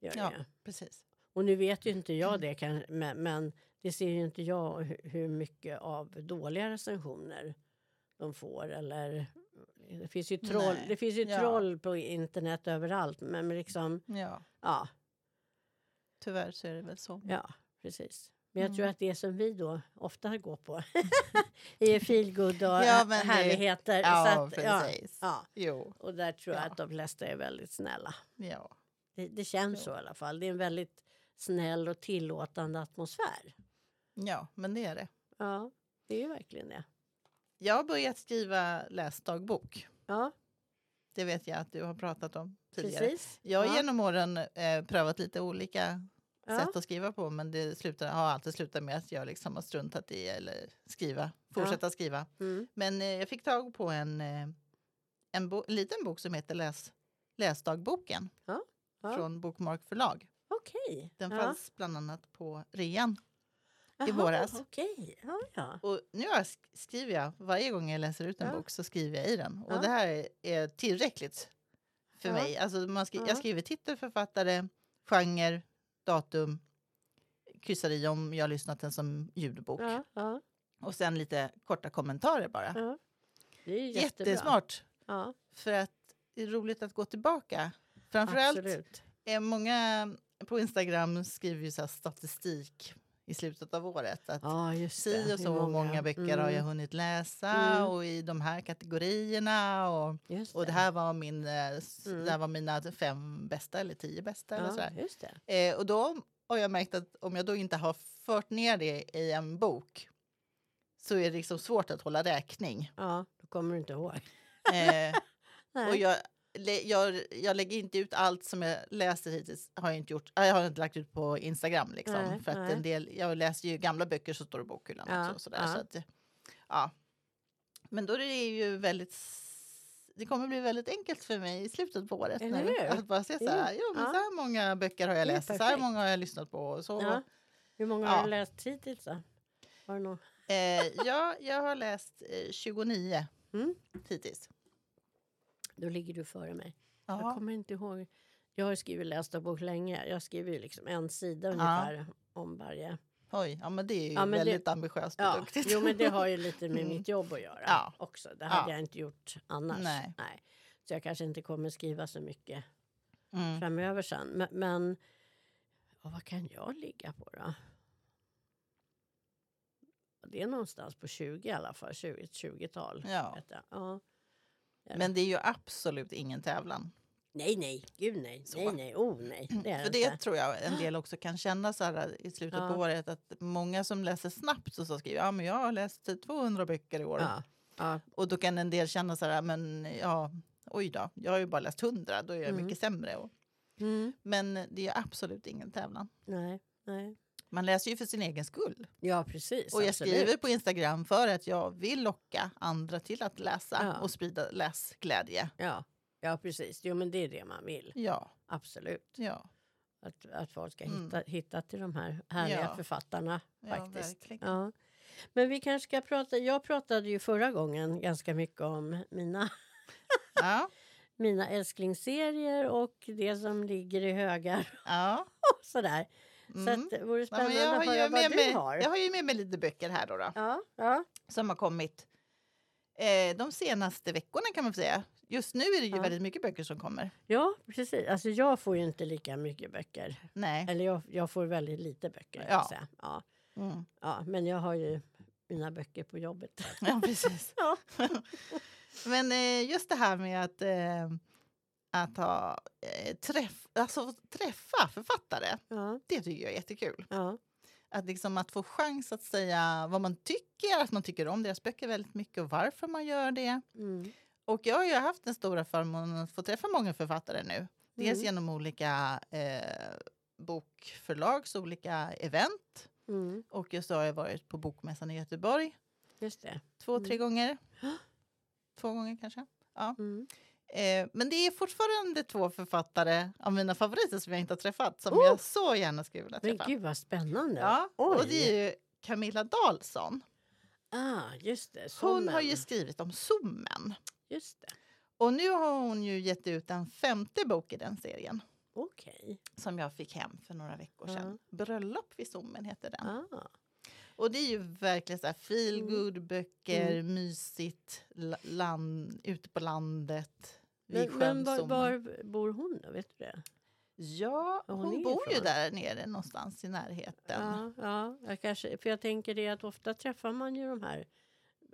Speaker 1: Gör
Speaker 2: Ja.
Speaker 1: det.
Speaker 2: Precis.
Speaker 1: Och nu vet ju inte jag det, kan, men, men det ser ju inte jag hu- hur mycket av dåliga recensioner de får. Eller, det finns ju troll,
Speaker 2: Nej,
Speaker 1: det finns ju
Speaker 2: ja.
Speaker 1: troll på internet överallt. Men liksom,
Speaker 2: Ja,
Speaker 1: ja,
Speaker 2: tyvärr så är det väl så.
Speaker 1: ja precis. Men jag tror
Speaker 2: Mm.
Speaker 1: att det som vi då ofta går på är feelgood och
Speaker 2: Ja,
Speaker 1: härligheter.
Speaker 2: Ja,
Speaker 1: så att, ja,
Speaker 2: precis.
Speaker 1: ja.
Speaker 2: Jo,
Speaker 1: Och där tror jag
Speaker 2: Ja.
Speaker 1: att de flesta är väldigt snälla.
Speaker 2: ja.
Speaker 1: Det, det känns
Speaker 2: Ja.
Speaker 1: så i alla fall. Det är en väldigt snäll och tillåtande atmosfär.
Speaker 2: ja, men det är det.
Speaker 1: Ja, det är verkligen det.
Speaker 2: Jag har börjat skriva läsdagbok.
Speaker 1: Ja,
Speaker 2: Det vet jag att du har pratat om tidigare.
Speaker 1: precis.
Speaker 2: Jag har
Speaker 1: ja.
Speaker 2: genom åren eh, prövat lite olika
Speaker 1: ja.
Speaker 2: sätt att skriva på men det slutar, har alltid slutat med att jag liksom har struntat i eller skriva, fortsätta skriva.
Speaker 1: Mm.
Speaker 2: Men eh, jag fick tag på en, eh, en, bo- en liten bok som heter Läs, Läsdagboken
Speaker 1: Ja, ja.
Speaker 2: från Bokmark förlag.
Speaker 1: Okej.
Speaker 2: Den
Speaker 1: ja.
Speaker 2: fanns bland annat på rean.
Speaker 1: Jaha,
Speaker 2: våras.
Speaker 1: Okej, ja, ja.
Speaker 2: Och nu skriver jag, varje gång jag läser ut en
Speaker 1: Ja.
Speaker 2: bok så skriver jag i den. Och
Speaker 1: Ja.
Speaker 2: det här är, tillräckligt för
Speaker 1: Ja.
Speaker 2: mig. Alltså man skri-
Speaker 1: Ja.
Speaker 2: Jag skriver titel, författare, genre, datum, kryssar i om jag har lyssnat den som ljudbok.
Speaker 1: ja, ja,
Speaker 2: Och sen lite korta kommentarer bara.
Speaker 1: ja. Det är jättebra.
Speaker 2: Jättesmart.
Speaker 1: Ja,
Speaker 2: För att det är roligt att gå tillbaka. Framförallt
Speaker 1: absolut.
Speaker 2: är många på Instagram skriver ju så statistik i slutet av året. Att
Speaker 1: det.
Speaker 2: si och så många, böcker har jag
Speaker 1: Mm,
Speaker 2: hunnit läsa
Speaker 1: Mm.
Speaker 2: och i de här kategorierna. Och,
Speaker 1: just
Speaker 2: och det här var, min, eh,
Speaker 1: Mm.
Speaker 2: det var mina fem bästa eller tio bästa. Eller
Speaker 1: Ja,
Speaker 2: sådär.
Speaker 1: just det.
Speaker 2: Eh, och då har jag märkt att om jag då inte har fört ner det i en bok så är det liksom svårt att hålla räkning.
Speaker 1: Ja, då kommer du inte ihåg.
Speaker 2: Eh, och jag, jag, jag lägger inte ut allt som jag läser hittills. Har jag, inte gjort, jag har inte lagt ut på Instagram. Liksom,
Speaker 1: Nej,
Speaker 2: för att
Speaker 1: nej.
Speaker 2: en del, jag läser ju gamla böcker så står det i bokhyllan
Speaker 1: Ja,
Speaker 2: också. och Sådär,
Speaker 1: ja.
Speaker 2: så att, ja. Men då är det ju väldigt... Det kommer bli väldigt enkelt för mig i slutet på året.
Speaker 1: Eller
Speaker 2: nu,
Speaker 1: hur?
Speaker 2: Att bara se så här,
Speaker 1: Jo,
Speaker 2: jo, men
Speaker 1: ja.
Speaker 2: så här många böcker har jag läst, så här många har jag lyssnat på. Så,
Speaker 1: Ja. Hur många har du läst hittills då? Har du någon?
Speaker 2: Eh, ja, jag har läst eh, 29
Speaker 1: Mm.
Speaker 2: hittills.
Speaker 1: Då ligger du före mig. Jag
Speaker 2: Ja.
Speaker 1: kommer inte ihåg. Jag har skrivit läsdagbok länge. Jag skriver ju liksom en sida ungefär om varje.
Speaker 2: Oj, ja, men det är ju
Speaker 1: Ja, men det-
Speaker 2: väldigt ambitiöst och
Speaker 1: Ja,
Speaker 2: duktigt.
Speaker 1: jo, men det har ju lite med
Speaker 2: Mm.
Speaker 1: mitt jobb att göra
Speaker 2: Ja.
Speaker 1: också. Det hade
Speaker 2: Ja.
Speaker 1: jag inte gjort annars.
Speaker 2: Nej.
Speaker 1: Så jag kanske inte kommer skriva så mycket
Speaker 2: Mm.
Speaker 1: framöver sen. Men, men ja, vad kan jag ligga på då? Det är någonstans på 20 i alla fall. 20, ett 20-tal.
Speaker 2: Ja.
Speaker 1: vet jag. Ja. Ja.
Speaker 2: Men det är ju absolut ingen tävlan.
Speaker 1: Nej, nej. Gud nej.
Speaker 2: Så.
Speaker 1: Nej, nej. Oh nej. Det är
Speaker 2: För
Speaker 1: det inte.
Speaker 2: tror jag en del också kan känna så här i slutet
Speaker 1: Ja.
Speaker 2: på året att många som läser snabbt och så skriver ja men jag har läst 200 böcker i år.
Speaker 1: Ja. Ja.
Speaker 2: Och då kan en del känna så här men ja oj då, jag har ju bara läst 100, då är jag
Speaker 1: Mm.
Speaker 2: mycket sämre. Och,
Speaker 1: Mm.
Speaker 2: men det är absolut ingen tävlan.
Speaker 1: Nej, nej.
Speaker 2: Man läser ju för sin egen skull.
Speaker 1: Ja, precis.
Speaker 2: Och jag
Speaker 1: absolut.
Speaker 2: skriver på Instagram för att jag vill locka andra till att läsa
Speaker 1: Ja.
Speaker 2: och sprida läsglädje.
Speaker 1: Ja. ja, precis. Jo, men det är det man vill.
Speaker 2: Ja,
Speaker 1: Absolut.
Speaker 2: ja.
Speaker 1: Att, att folk ska
Speaker 2: Mm.
Speaker 1: hitta, hitta till de här härliga
Speaker 2: Ja.
Speaker 1: författarna.
Speaker 2: Ja,
Speaker 1: faktiskt.
Speaker 2: verkligen.
Speaker 1: Ja. Men vi kanske ska prata. Jag pratade ju förra gången ganska mycket om mina,
Speaker 2: Ja,
Speaker 1: mina älsklingsserier och det som ligger i högar
Speaker 2: ja.
Speaker 1: och sådär.
Speaker 2: Mm.
Speaker 1: Så att det vore
Speaker 2: Ja,
Speaker 1: spännande
Speaker 2: har
Speaker 1: att höra
Speaker 2: ju
Speaker 1: vad
Speaker 2: med
Speaker 1: du
Speaker 2: mig,
Speaker 1: har.
Speaker 2: jag har ju med mig lite böcker här då, då
Speaker 1: Ja, ja.
Speaker 2: som har kommit eh, de senaste veckorna kan man säga. Just nu är det ju
Speaker 1: Ja.
Speaker 2: väldigt mycket böcker som kommer.
Speaker 1: ja, precis. Alltså jag får ju inte lika mycket böcker.
Speaker 2: Nej.
Speaker 1: Eller jag, jag får väldigt lite böcker.
Speaker 2: Ja.
Speaker 1: säga. Ja.
Speaker 2: Mm.
Speaker 1: ja, men jag har ju mina böcker på jobbet.
Speaker 2: Ja, precis.
Speaker 1: Ja.
Speaker 2: Men eh, just det här med att, eh, att ha, eh, träff, alltså, träffa författare,
Speaker 1: Ja,
Speaker 2: det tycker jag är jättekul.
Speaker 1: ja.
Speaker 2: Att, liksom, att få chans att säga vad man tycker, att man tycker om deras böcker väldigt mycket och varför man gör det.
Speaker 1: Mm.
Speaker 2: Och jag har ju haft den stora förmånen att få träffa många författare nu. Dels
Speaker 1: Mm.
Speaker 2: genom olika eh, bokförlags olika event.
Speaker 1: Mm.
Speaker 2: Och just så har jag varit på Bokmässan i Göteborg
Speaker 1: Just det.
Speaker 2: två,
Speaker 1: Mm.
Speaker 2: tre gånger. Två gånger kanske.
Speaker 1: Mm.
Speaker 2: Eh, men det är fortfarande två författare av mina favoriter som jag inte har träffat som
Speaker 1: Oh!
Speaker 2: jag så gärna skulle vilja
Speaker 1: Men
Speaker 2: träffa.
Speaker 1: gud vad spännande.
Speaker 2: Ja,
Speaker 1: Oj.
Speaker 2: och det är ju Camilla Dahlsson.
Speaker 1: Ah, just det.
Speaker 2: Hon
Speaker 1: Sommen.
Speaker 2: har ju skrivit om Zoomen.
Speaker 1: Just det.
Speaker 2: Och nu har hon ju gett ut en femte bok i den serien.
Speaker 1: Okej.
Speaker 2: som jag fick hem för några veckor sedan. Bröllop vid Zoomen heter den.
Speaker 1: Ah.
Speaker 2: Och det är ju verkligen så här feel
Speaker 1: Mm.
Speaker 2: böcker, mysigt, la- land, ute på landet.
Speaker 1: Men, men var, var bor hon då? Vet du det?
Speaker 2: Ja, hon,
Speaker 1: hon
Speaker 2: bor ju där nere någonstans i närheten.
Speaker 1: Ja, ja jag kanske, för jag tänker det att ofta träffar man ju de här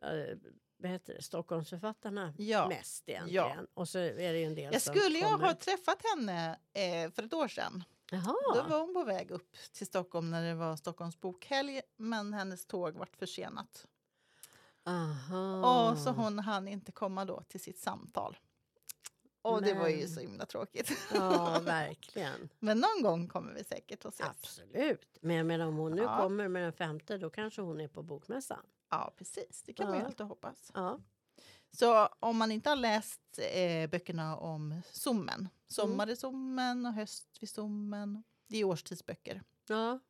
Speaker 1: äh, vad heter det, Stockholmsförfattarna
Speaker 2: Ja.
Speaker 1: mest egentligen. Och så är det en del
Speaker 2: Jag skulle
Speaker 1: kommer.
Speaker 2: ha träffat henne eh, för ett år sedan.
Speaker 1: Jaha.
Speaker 2: Då var hon på väg upp till Stockholm när det var Stockholms bokhelg men hennes tåg vart försenat.
Speaker 1: Aha.
Speaker 2: Och så hon hann inte komma då till sitt samtal. Och det var ju
Speaker 1: Men-
Speaker 2: så himla tråkigt.
Speaker 1: Ja, verkligen.
Speaker 2: Men någon gång kommer vi säkert att ses.
Speaker 1: Absolut. Men jag menar om hon nu
Speaker 2: Ja.
Speaker 1: kommer med den femte då kanske hon är på bokmässan.
Speaker 2: Ja, precis. Det kan man ju
Speaker 1: Ja.
Speaker 2: alltid hoppas.
Speaker 1: Ja.
Speaker 2: Så om man inte har läst eh, böckerna om sommen, Sommar i sommen och Höst vid sommen, det är årstidsböcker,
Speaker 1: ja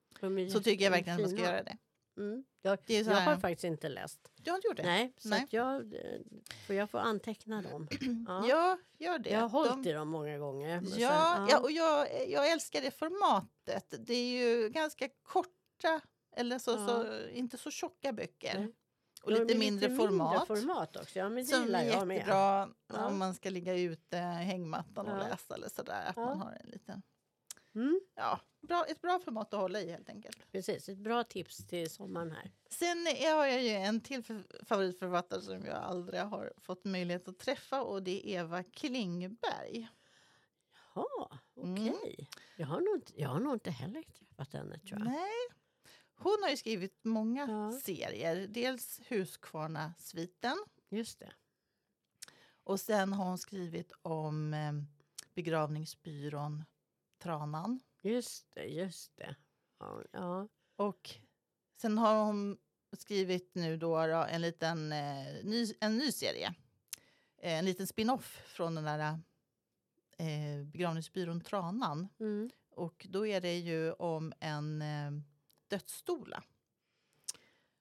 Speaker 2: så tycker jag verkligen att man ska göra det.
Speaker 1: Mm. Jag,
Speaker 2: det är så
Speaker 1: jag har faktiskt inte läst.
Speaker 2: Du har inte gjort det?
Speaker 1: Nej, så
Speaker 2: Nej.
Speaker 1: Jag, eh, får jag får anteckna dem. Ja.
Speaker 2: Ja, gör det.
Speaker 1: jag har hållit
Speaker 2: De-
Speaker 1: i dem många gånger. men sen-
Speaker 2: Ja, ja, och jag, jag älskar det formatet. Det är ju ganska korta, eller så,
Speaker 1: Ja.
Speaker 2: så, inte så tjocka böcker.
Speaker 1: Nej.
Speaker 2: Och
Speaker 1: är
Speaker 2: lite mindre format.
Speaker 1: format också. Ja, men det
Speaker 2: Som är
Speaker 1: med.
Speaker 2: jättebra
Speaker 1: Ja.
Speaker 2: om man ska ligga ute i hängmattan och
Speaker 1: Ja.
Speaker 2: läsa eller sådär. Att
Speaker 1: Ja.
Speaker 2: man har en liten,
Speaker 1: Mm,
Speaker 2: ja, bra, ett bra format att hålla i helt enkelt.
Speaker 1: precis, ett bra tips till sommaren här.
Speaker 2: Sen har jag ju en till för- favoritförfattare som jag aldrig har fått möjlighet att träffa och det är Eva Klingberg.
Speaker 1: Ja,
Speaker 2: Mm.
Speaker 1: okej. Jag, har nog inte, jag har nog inte heller träffat henne tror jag.
Speaker 2: Nej. Hon har ju skrivit många
Speaker 1: Ja.
Speaker 2: serier. Dels Huskvarna-sviten
Speaker 1: Just det.
Speaker 2: och sen har hon skrivit om eh, begravningsbyrån Tranan.
Speaker 1: Just det, just det. Ja, ja.
Speaker 2: Och sen har hon skrivit nu då, då en liten eh, ny, en ny serie. Eh, en liten spin-off från den där eh, begravningsbyrån Tranan.
Speaker 1: Mm.
Speaker 2: Och då är det ju om en eh, dödsstola.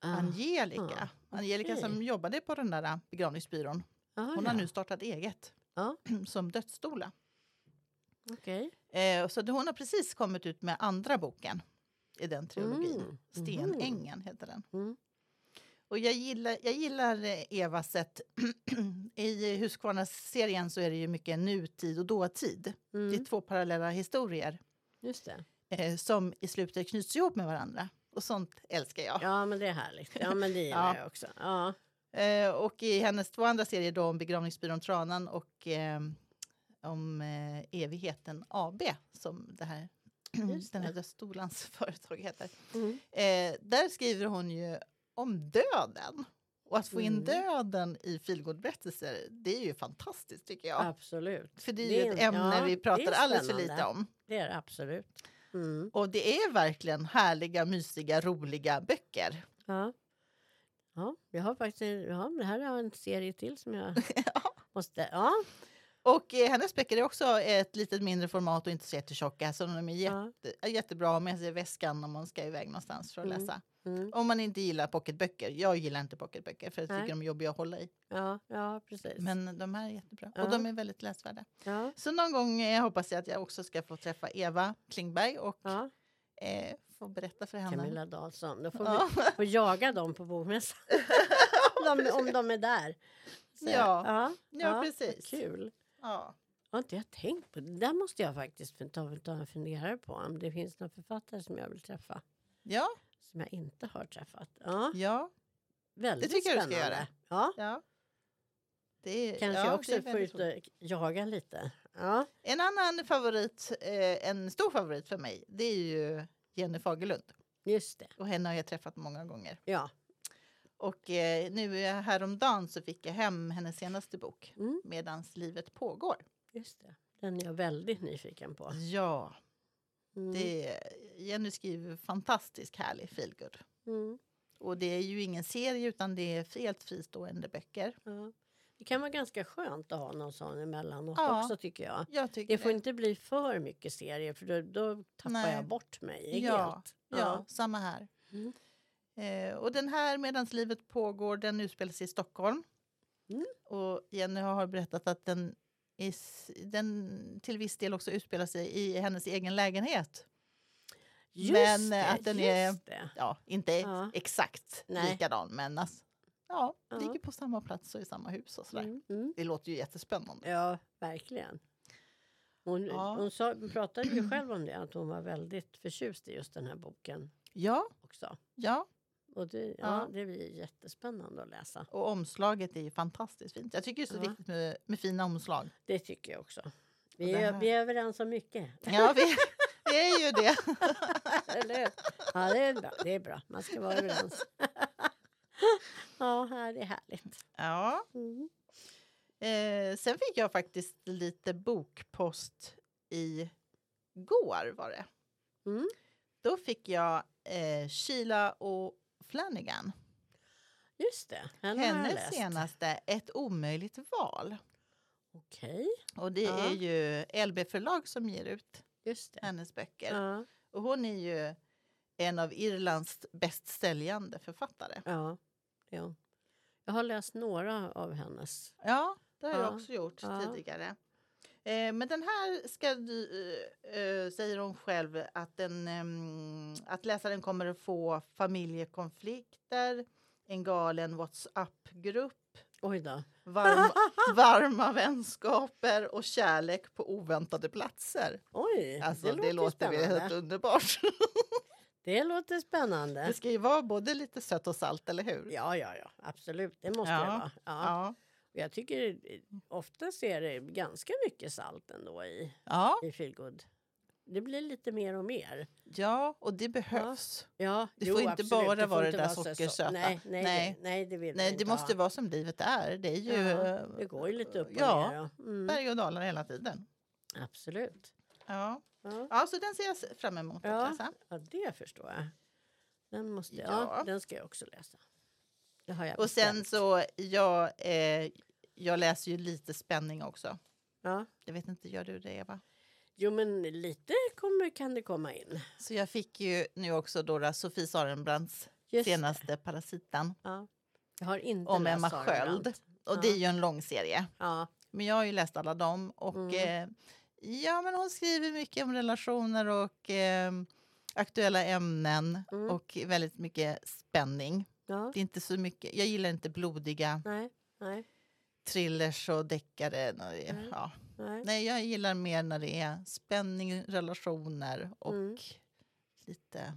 Speaker 1: Ah,
Speaker 2: Angelica. Angelica
Speaker 1: okej.
Speaker 2: som jobbade på den där begravningsbyrån.
Speaker 1: ah,
Speaker 2: Hon
Speaker 1: ja.
Speaker 2: har nu startat eget som dödsstola.
Speaker 1: Okej.
Speaker 2: Eh, så hon har precis kommit ut med andra boken i den trilogin.
Speaker 1: Mm.
Speaker 2: Stenängen heter den.
Speaker 1: Mm.
Speaker 2: Och jag gillar, jag gillar eh, Evas sätt. I Huskvarna-serien så är det ju mycket nutid och dåtid. Det är
Speaker 1: Mm.
Speaker 2: två parallella historier
Speaker 1: Just det.
Speaker 2: eh, som i slutet knyts ihop med varandra. Och sånt älskar jag.
Speaker 1: Ja, men det är härligt. Ja, men det gillar
Speaker 2: Ja.
Speaker 1: jag också. Ja.
Speaker 2: Eh, och i hennes två andra serier då om begravningsbyrån Tranan och eh, om eh, Evigheten AB som det här,
Speaker 1: Just
Speaker 2: den här dödsstolans företag heter.
Speaker 1: Mm.
Speaker 2: Eh, där skriver hon ju om döden. Och att få in
Speaker 1: Mm.
Speaker 2: döden i feelgood-berättelser, det är ju fantastiskt tycker jag.
Speaker 1: Absolut.
Speaker 2: För det är ju ett ämne
Speaker 1: ja,
Speaker 2: vi pratar alldeles för lite om.
Speaker 1: Det är det absolut. Mm.
Speaker 2: Och det är verkligen härliga, mysiga, roliga böcker.
Speaker 1: Ja. Ja, jag har faktiskt ja, det här är en serie till som jag
Speaker 2: Ja.
Speaker 1: måste... Ja,
Speaker 2: Och eh, hennes böcker är också ett lite mindre format och inte så jättetjocka. Så de är
Speaker 1: Ja.
Speaker 2: jätte, är jättebra att ha med sig i väskan om man ska iväg någonstans för att
Speaker 1: Mm.
Speaker 2: läsa.
Speaker 1: mm.
Speaker 2: Om man inte gillar pocketböcker. Jag gillar inte pocketböcker för jag
Speaker 1: Nej.
Speaker 2: tycker de är jobbiga att hålla i.
Speaker 1: ja, ja precis.
Speaker 2: Men de här är jättebra.
Speaker 1: Ja.
Speaker 2: Och de är väldigt läsvärda.
Speaker 1: ja,
Speaker 2: Så någon gång eh, hoppas jag att jag också ska få träffa Eva Klingberg och
Speaker 1: ja.
Speaker 2: eh, få berätta för henne.
Speaker 1: Camilla Dahlsson. Då får
Speaker 2: Ja.
Speaker 1: vi får jaga dem på bokmässan. om, de, om de är där. Så,
Speaker 2: Ja.
Speaker 1: ja,
Speaker 2: Ja, precis.
Speaker 1: Kul.
Speaker 2: Ja.
Speaker 1: Har inte jag tänkt på. Det där måste jag faktiskt ta, ta en funderare på. Om det finns några författare som jag vill träffa.
Speaker 2: Ja,
Speaker 1: Som jag inte har träffat. Ja,
Speaker 2: ja,
Speaker 1: väldigt
Speaker 2: tycker jag du ska
Speaker 1: spännande.
Speaker 2: göra.
Speaker 1: Ja,
Speaker 2: ja. Det är,
Speaker 1: kanske
Speaker 2: ja,
Speaker 1: jag
Speaker 2: det
Speaker 1: också får ut och jaga lite. Ja,
Speaker 2: En annan favorit, eh, en stor favorit för mig, det är ju Jenny Fagerlund.
Speaker 1: just det.
Speaker 2: Och henne har jag träffat många gånger.
Speaker 1: Ja.
Speaker 2: Och eh, nu häromdagen så fick jag hem hennes senaste bok,
Speaker 1: Mm,
Speaker 2: Medans livet pågår.
Speaker 1: just det. Den är jag väldigt nyfiken på.
Speaker 2: Ja,
Speaker 1: Mm.
Speaker 2: det, Jenny skriver fantastiskt härlig feelgood.
Speaker 1: Mm.
Speaker 2: Och det är ju ingen serie utan det är helt fristående böcker.
Speaker 1: Ja. Det kan vara ganska skönt att ha någon sån emellanåt
Speaker 2: Ja.
Speaker 1: också tycker jag.
Speaker 2: Jag tycker
Speaker 1: Det får inte bli för mycket serier för då, då tappar
Speaker 2: Nej.
Speaker 1: jag bort mig
Speaker 2: Ja,
Speaker 1: helt.
Speaker 2: Ja, samma här.
Speaker 1: Mm.
Speaker 2: Eh, och den här Medans livet pågår, den utspelar sig i Stockholm.
Speaker 1: Mm.
Speaker 2: Och Jenny har berättat att den, is, den till viss del också utspelar sig i hennes egen lägenhet.
Speaker 1: Just
Speaker 2: Men,
Speaker 1: det,
Speaker 2: eh, att den är-
Speaker 1: det.
Speaker 2: Ja, inte
Speaker 1: Ja.
Speaker 2: exakt
Speaker 1: Nej.
Speaker 2: likadan, men alltså, ja,
Speaker 1: Ja.
Speaker 2: ligger på samma plats och i samma hus och sådär.
Speaker 1: Mm. Mm.
Speaker 2: Det låter ju jättespännande.
Speaker 1: Ja, verkligen. Hon,
Speaker 2: Ja.
Speaker 1: hon sa, pratade ju själv om det, att hon var väldigt förtjust i just den här boken
Speaker 2: Ja,
Speaker 1: också.
Speaker 2: ja,
Speaker 1: Och det, ja,
Speaker 2: Ja.
Speaker 1: det blir jättespännande att läsa.
Speaker 2: och omslaget är ju fantastiskt fint. Jag tycker det är så
Speaker 1: Ja.
Speaker 2: viktigt med, med fina omslag.
Speaker 1: Det tycker jag också. Vi
Speaker 2: det
Speaker 1: är, vi är överens om mycket.
Speaker 2: Ja, vi, vi är ju det.
Speaker 1: Eller? Ja, det är bra. Det är bra. Man ska vara överens. Ja, här är härligt.
Speaker 2: Ja.
Speaker 1: Mm.
Speaker 2: Eh, sen fick jag faktiskt lite bokpost i går var det.
Speaker 1: Mm.
Speaker 2: Då fick jag eh, Sheila och Flanagan.
Speaker 1: Just det,
Speaker 2: Hennes senaste Ett omöjligt val.
Speaker 1: Okej,
Speaker 2: Och det
Speaker 1: Ja.
Speaker 2: är ju LB förlag som ger ut
Speaker 1: just det.
Speaker 2: hennes böcker.
Speaker 1: Ja,
Speaker 2: Och hon är ju en av Irlands bäst säljande författare.
Speaker 1: ja, ja. Jag har läst några av hennes.
Speaker 2: Ja, det har jag
Speaker 1: Ja,
Speaker 2: också gjort tidigare. Eh, men den här ska du, eh, eh, säger hon själv att, den, ehm, att läsaren kommer att få familjekonflikter, en galen WhatsApp-grupp, varm, varma vänskaper och kärlek på oväntade platser.
Speaker 1: Oj,
Speaker 2: Alltså, det,
Speaker 1: det,
Speaker 2: låter
Speaker 1: spännande.
Speaker 2: helt underbart.
Speaker 1: Det låter spännande.
Speaker 2: Det ska ju vara både lite sött och salt, eller hur?
Speaker 1: Ja, ja, ja, absolut. Det måste
Speaker 2: Ja,
Speaker 1: det vara. Ja.
Speaker 2: Ja.
Speaker 1: Jag tycker eh, oftast är det ganska mycket salt ändå i,
Speaker 2: Ja,
Speaker 1: i feelgood. Det blir lite mer och mer.
Speaker 2: ja, och det behövs.
Speaker 1: Ja,
Speaker 2: Det
Speaker 1: jo,
Speaker 2: får inte
Speaker 1: absolut.
Speaker 2: bara
Speaker 1: får
Speaker 2: vara det där sockersöta.
Speaker 1: Nej, nej,
Speaker 2: Nej.
Speaker 1: Det, nej, det vill
Speaker 2: Nej, det måste
Speaker 1: ha.
Speaker 2: vara som livet är. Det är ju
Speaker 1: Ja, det går ju lite upp och
Speaker 2: ja,
Speaker 1: ner. Ja. Mm,
Speaker 2: berg och dalar hela tiden.
Speaker 1: absolut.
Speaker 2: Ja.
Speaker 1: Ja.
Speaker 2: ja, så den ser jag fram emot att
Speaker 1: Ja.
Speaker 2: läsa.
Speaker 1: ja, det förstår jag. Den, måste, ja.
Speaker 2: Ja.
Speaker 1: den ska jag också läsa. Jag
Speaker 2: Och sen så, jag, eh, jag läser ju lite spänning också.
Speaker 1: Ja.
Speaker 2: Jag vet inte, gör du det Eva?
Speaker 1: Jo, men lite kommer, kan det komma in.
Speaker 2: Så jag fick ju nu också då Sofie Sarenbrants
Speaker 1: Just det.
Speaker 2: senaste Parasiten
Speaker 1: Ja. Jag har inte
Speaker 2: om Emma Sköld. Och
Speaker 1: Ja.
Speaker 2: det är ju en lång serie.
Speaker 1: Ja.
Speaker 2: Men jag har ju läst alla dem och
Speaker 1: Mm.
Speaker 2: eh, ja, men hon skriver mycket om relationer och eh, aktuella ämnen
Speaker 1: Mm.
Speaker 2: och väldigt mycket spänning.
Speaker 1: ja.
Speaker 2: Det är inte så mycket, jag gillar inte blodiga
Speaker 1: Nej, nej,
Speaker 2: thrillers och deckare. det
Speaker 1: Mm.
Speaker 2: Ja.
Speaker 1: nej.
Speaker 2: Nej, jag gillar mer när det är spänning, relationer och
Speaker 1: Mm.
Speaker 2: lite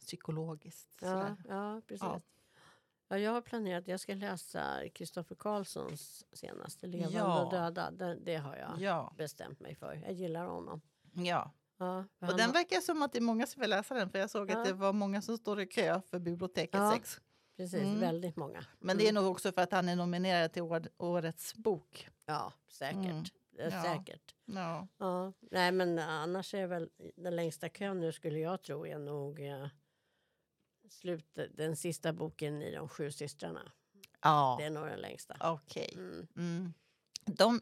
Speaker 2: psykologiskt.
Speaker 1: Ja, ja, precis.
Speaker 2: Ja.
Speaker 1: Ja. jag har planerat att jag ska läsa Kristoffer Karlssons senaste Levande
Speaker 2: Ja.
Speaker 1: och döda. Det, det har jag
Speaker 2: Ja,
Speaker 1: bestämt mig för. Jag gillar honom.
Speaker 2: ja.
Speaker 1: Ja,
Speaker 2: Och den verkar som att det är många som vill läsa den för jag såg
Speaker 1: Ja.
Speaker 2: att det var många som står i kö för biblioteket
Speaker 1: Ja.
Speaker 2: 6.
Speaker 1: Precis,
Speaker 2: Mm.
Speaker 1: väldigt många.
Speaker 2: Men det är
Speaker 1: Mm.
Speaker 2: nog också för att han är nominerad till år, årets bok.
Speaker 1: Ja, säkert.
Speaker 2: Mm. Ja.
Speaker 1: Säkert.
Speaker 2: Ja.
Speaker 1: Ja. Nej, men annars är väl den längsta kön nu skulle jag tro är nog eh, slutet, den sista boken i De sju systrarna.
Speaker 2: Ja,
Speaker 1: Det är nog den längsta.
Speaker 2: okej.
Speaker 1: Mm.
Speaker 2: Mm. De,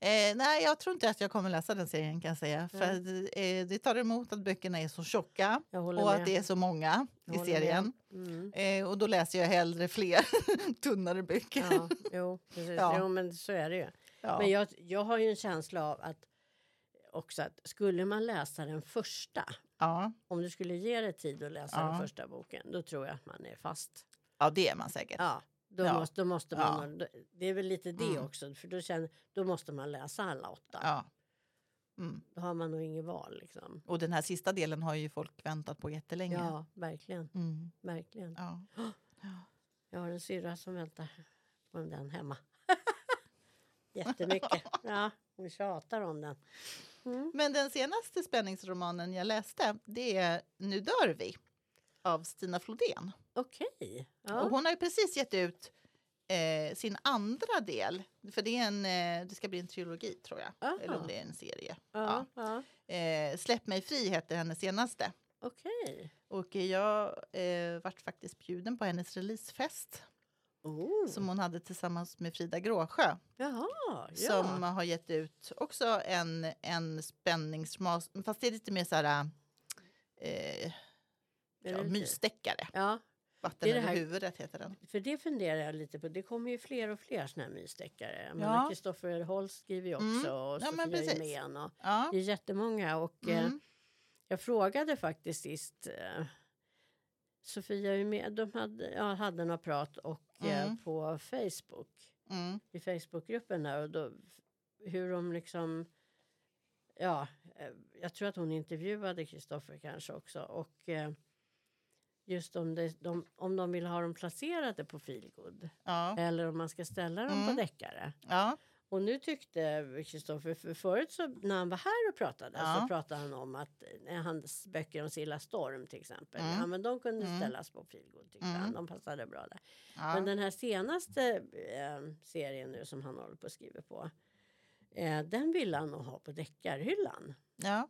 Speaker 2: eh, nej, jag tror inte att jag kommer läsa den serien kan jag säga. För
Speaker 1: Nej.
Speaker 2: att, eh, det tar emot att böckerna är så tjocka och
Speaker 1: med.
Speaker 2: att det är så många i serien.
Speaker 1: Mm.
Speaker 2: Eh, och då läser jag hellre fler tunnare böcker.
Speaker 1: Ja, jo, precis.
Speaker 2: Ja.
Speaker 1: Jo, men så är det ju.
Speaker 2: Ja.
Speaker 1: Men jag, jag har ju en känsla av att också att skulle man läsa den första,
Speaker 2: ja.
Speaker 1: om du skulle ge dig tid att läsa
Speaker 2: Ja.
Speaker 1: den första boken, då tror jag att man är fast.
Speaker 2: ja, det är man säkert.
Speaker 1: Ja, då,
Speaker 2: Ja.
Speaker 1: Måste, då måste man.
Speaker 2: Ja.
Speaker 1: Det är väl lite det
Speaker 2: Mm.
Speaker 1: också, för då, känner, då måste man läsa alla åtta.
Speaker 2: Ja. Mm.
Speaker 1: Då har man nog inget val. Liksom.
Speaker 2: Och den här sista delen har ju folk väntat på jättelänge.
Speaker 1: Ja, verkligen.
Speaker 2: Mm.
Speaker 1: verkligen.
Speaker 2: Ja.
Speaker 1: Jag har en syrra som väntar på den hemma. Jättemycket. Ja, hon tjatar om den. Mm.
Speaker 2: Men den senaste spänningsromanen jag läste det är Nu dör vi av Stina Flodén.
Speaker 1: Okej.
Speaker 2: Och
Speaker 1: Ja.
Speaker 2: hon har ju precis gett ut eh, sin andra del. För det, är en, eh, det ska bli en trilogi tror jag.
Speaker 1: Aha.
Speaker 2: Eller om det är en serie.
Speaker 1: Ja, ja.
Speaker 2: Eh, Släpp mig fri heter hennes senaste.
Speaker 1: Okej.
Speaker 2: Och jag eh, vart faktiskt bjuden på hennes releasefest
Speaker 1: Oh.
Speaker 2: som hon hade tillsammans med Frida Gråsjö.
Speaker 1: Jaha, ja.
Speaker 2: Som har gett ut också en, en spänningsroman, fast det är lite mer så här eh,
Speaker 1: Är
Speaker 2: ja, mysdeckare.
Speaker 1: Ja,
Speaker 2: Vatten
Speaker 1: Det är det
Speaker 2: över
Speaker 1: här-
Speaker 2: huvudet heter den.
Speaker 1: för det funderar jag lite på. Det kommer ju fler och fler såna här mysdeckare.
Speaker 2: Ja.
Speaker 1: Kristoffer Holst skriver ju också
Speaker 2: Mm.
Speaker 1: och
Speaker 2: Ja, men
Speaker 1: Sofia. Och
Speaker 2: Ja.
Speaker 1: det är jättemånga. Och, eh,
Speaker 2: Mm.
Speaker 1: Jag frågade faktiskt sist eh, Sofia Jemén, de hade, ja, hade några prat och eh,
Speaker 2: Mm.
Speaker 1: på Facebook.
Speaker 2: Mm.
Speaker 1: i Facebookgruppen där och då, hur de liksom ja, eh, jag tror att hon intervjuade Kristoffer kanske också och eh, just om, det, de, om de vill ha dem placerade på feelgood
Speaker 2: Ja.
Speaker 1: eller om man ska ställa dem
Speaker 2: Mm.
Speaker 1: på deckare.
Speaker 2: Ja.
Speaker 1: Och nu tyckte Kristoffer, för förut så när han var här och pratade
Speaker 2: Ja.
Speaker 1: så pratade han om att eh, hans böcker om Silla Storm till exempel,
Speaker 2: Mm.
Speaker 1: ja men de kunde
Speaker 2: Mm.
Speaker 1: ställas på feelgood tyckte
Speaker 2: Mm.
Speaker 1: han, de passade bra där.
Speaker 2: Ja.
Speaker 1: Men den här senaste eh, serien nu som han håller på att skriva på, eh, den ville han nog ha på deckarhyllan.
Speaker 2: ja.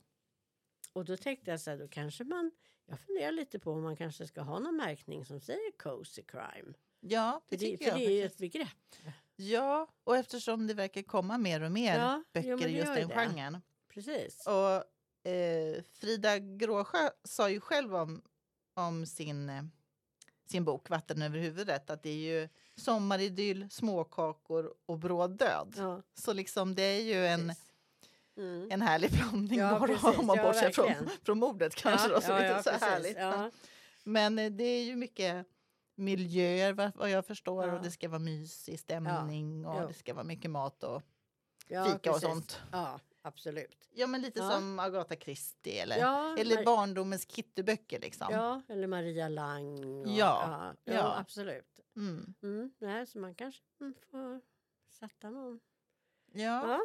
Speaker 1: Och då tänkte jag så här, då kanske man, jag funderar lite på om man kanske ska ha någon märkning som säger cozy crime.
Speaker 2: ja, det
Speaker 1: För det,
Speaker 2: tycker
Speaker 1: för
Speaker 2: jag.
Speaker 1: det är ju ett begrepp.
Speaker 2: Ja, och eftersom det verkar komma mer och mer
Speaker 1: Ja,
Speaker 2: böcker i just den
Speaker 1: det.
Speaker 2: genren.
Speaker 1: Precis.
Speaker 2: Och eh, Frida Gråsjö sa ju själv om, om sin, eh, sin bok Vatten över huvudet att det är ju sommaridyll, småkakor och bråd död.
Speaker 1: Ja,
Speaker 2: Så liksom det är ju en,
Speaker 1: precis. Mm.
Speaker 2: en härlig blandning
Speaker 1: Ja,
Speaker 2: bara
Speaker 1: precis.
Speaker 2: om man
Speaker 1: Ja,
Speaker 2: bortser från, från mordet kanske då, som inte är så
Speaker 1: precis.
Speaker 2: härligt.
Speaker 1: Ja,
Speaker 2: Men eh, det är ju mycket miljöer vad, jag förstår
Speaker 1: Ja.
Speaker 2: och det ska vara mysig stämning och det ska vara mycket mat och
Speaker 1: ja,
Speaker 2: fika och
Speaker 1: precis.
Speaker 2: sånt.
Speaker 1: Ja, absolut.
Speaker 2: Ja men lite
Speaker 1: Ja.
Speaker 2: som Agatha Christie eller,
Speaker 1: Ja,
Speaker 2: eller
Speaker 1: Mar-
Speaker 2: barndomens Kittyböcker liksom.
Speaker 1: ja, eller Maria Lang. Och,
Speaker 2: Ja,
Speaker 1: ja, ja,
Speaker 2: ja.
Speaker 1: absolut.
Speaker 2: Mm.
Speaker 1: Mm, nej, så man kanske mm, får sätta någon.
Speaker 2: Ja.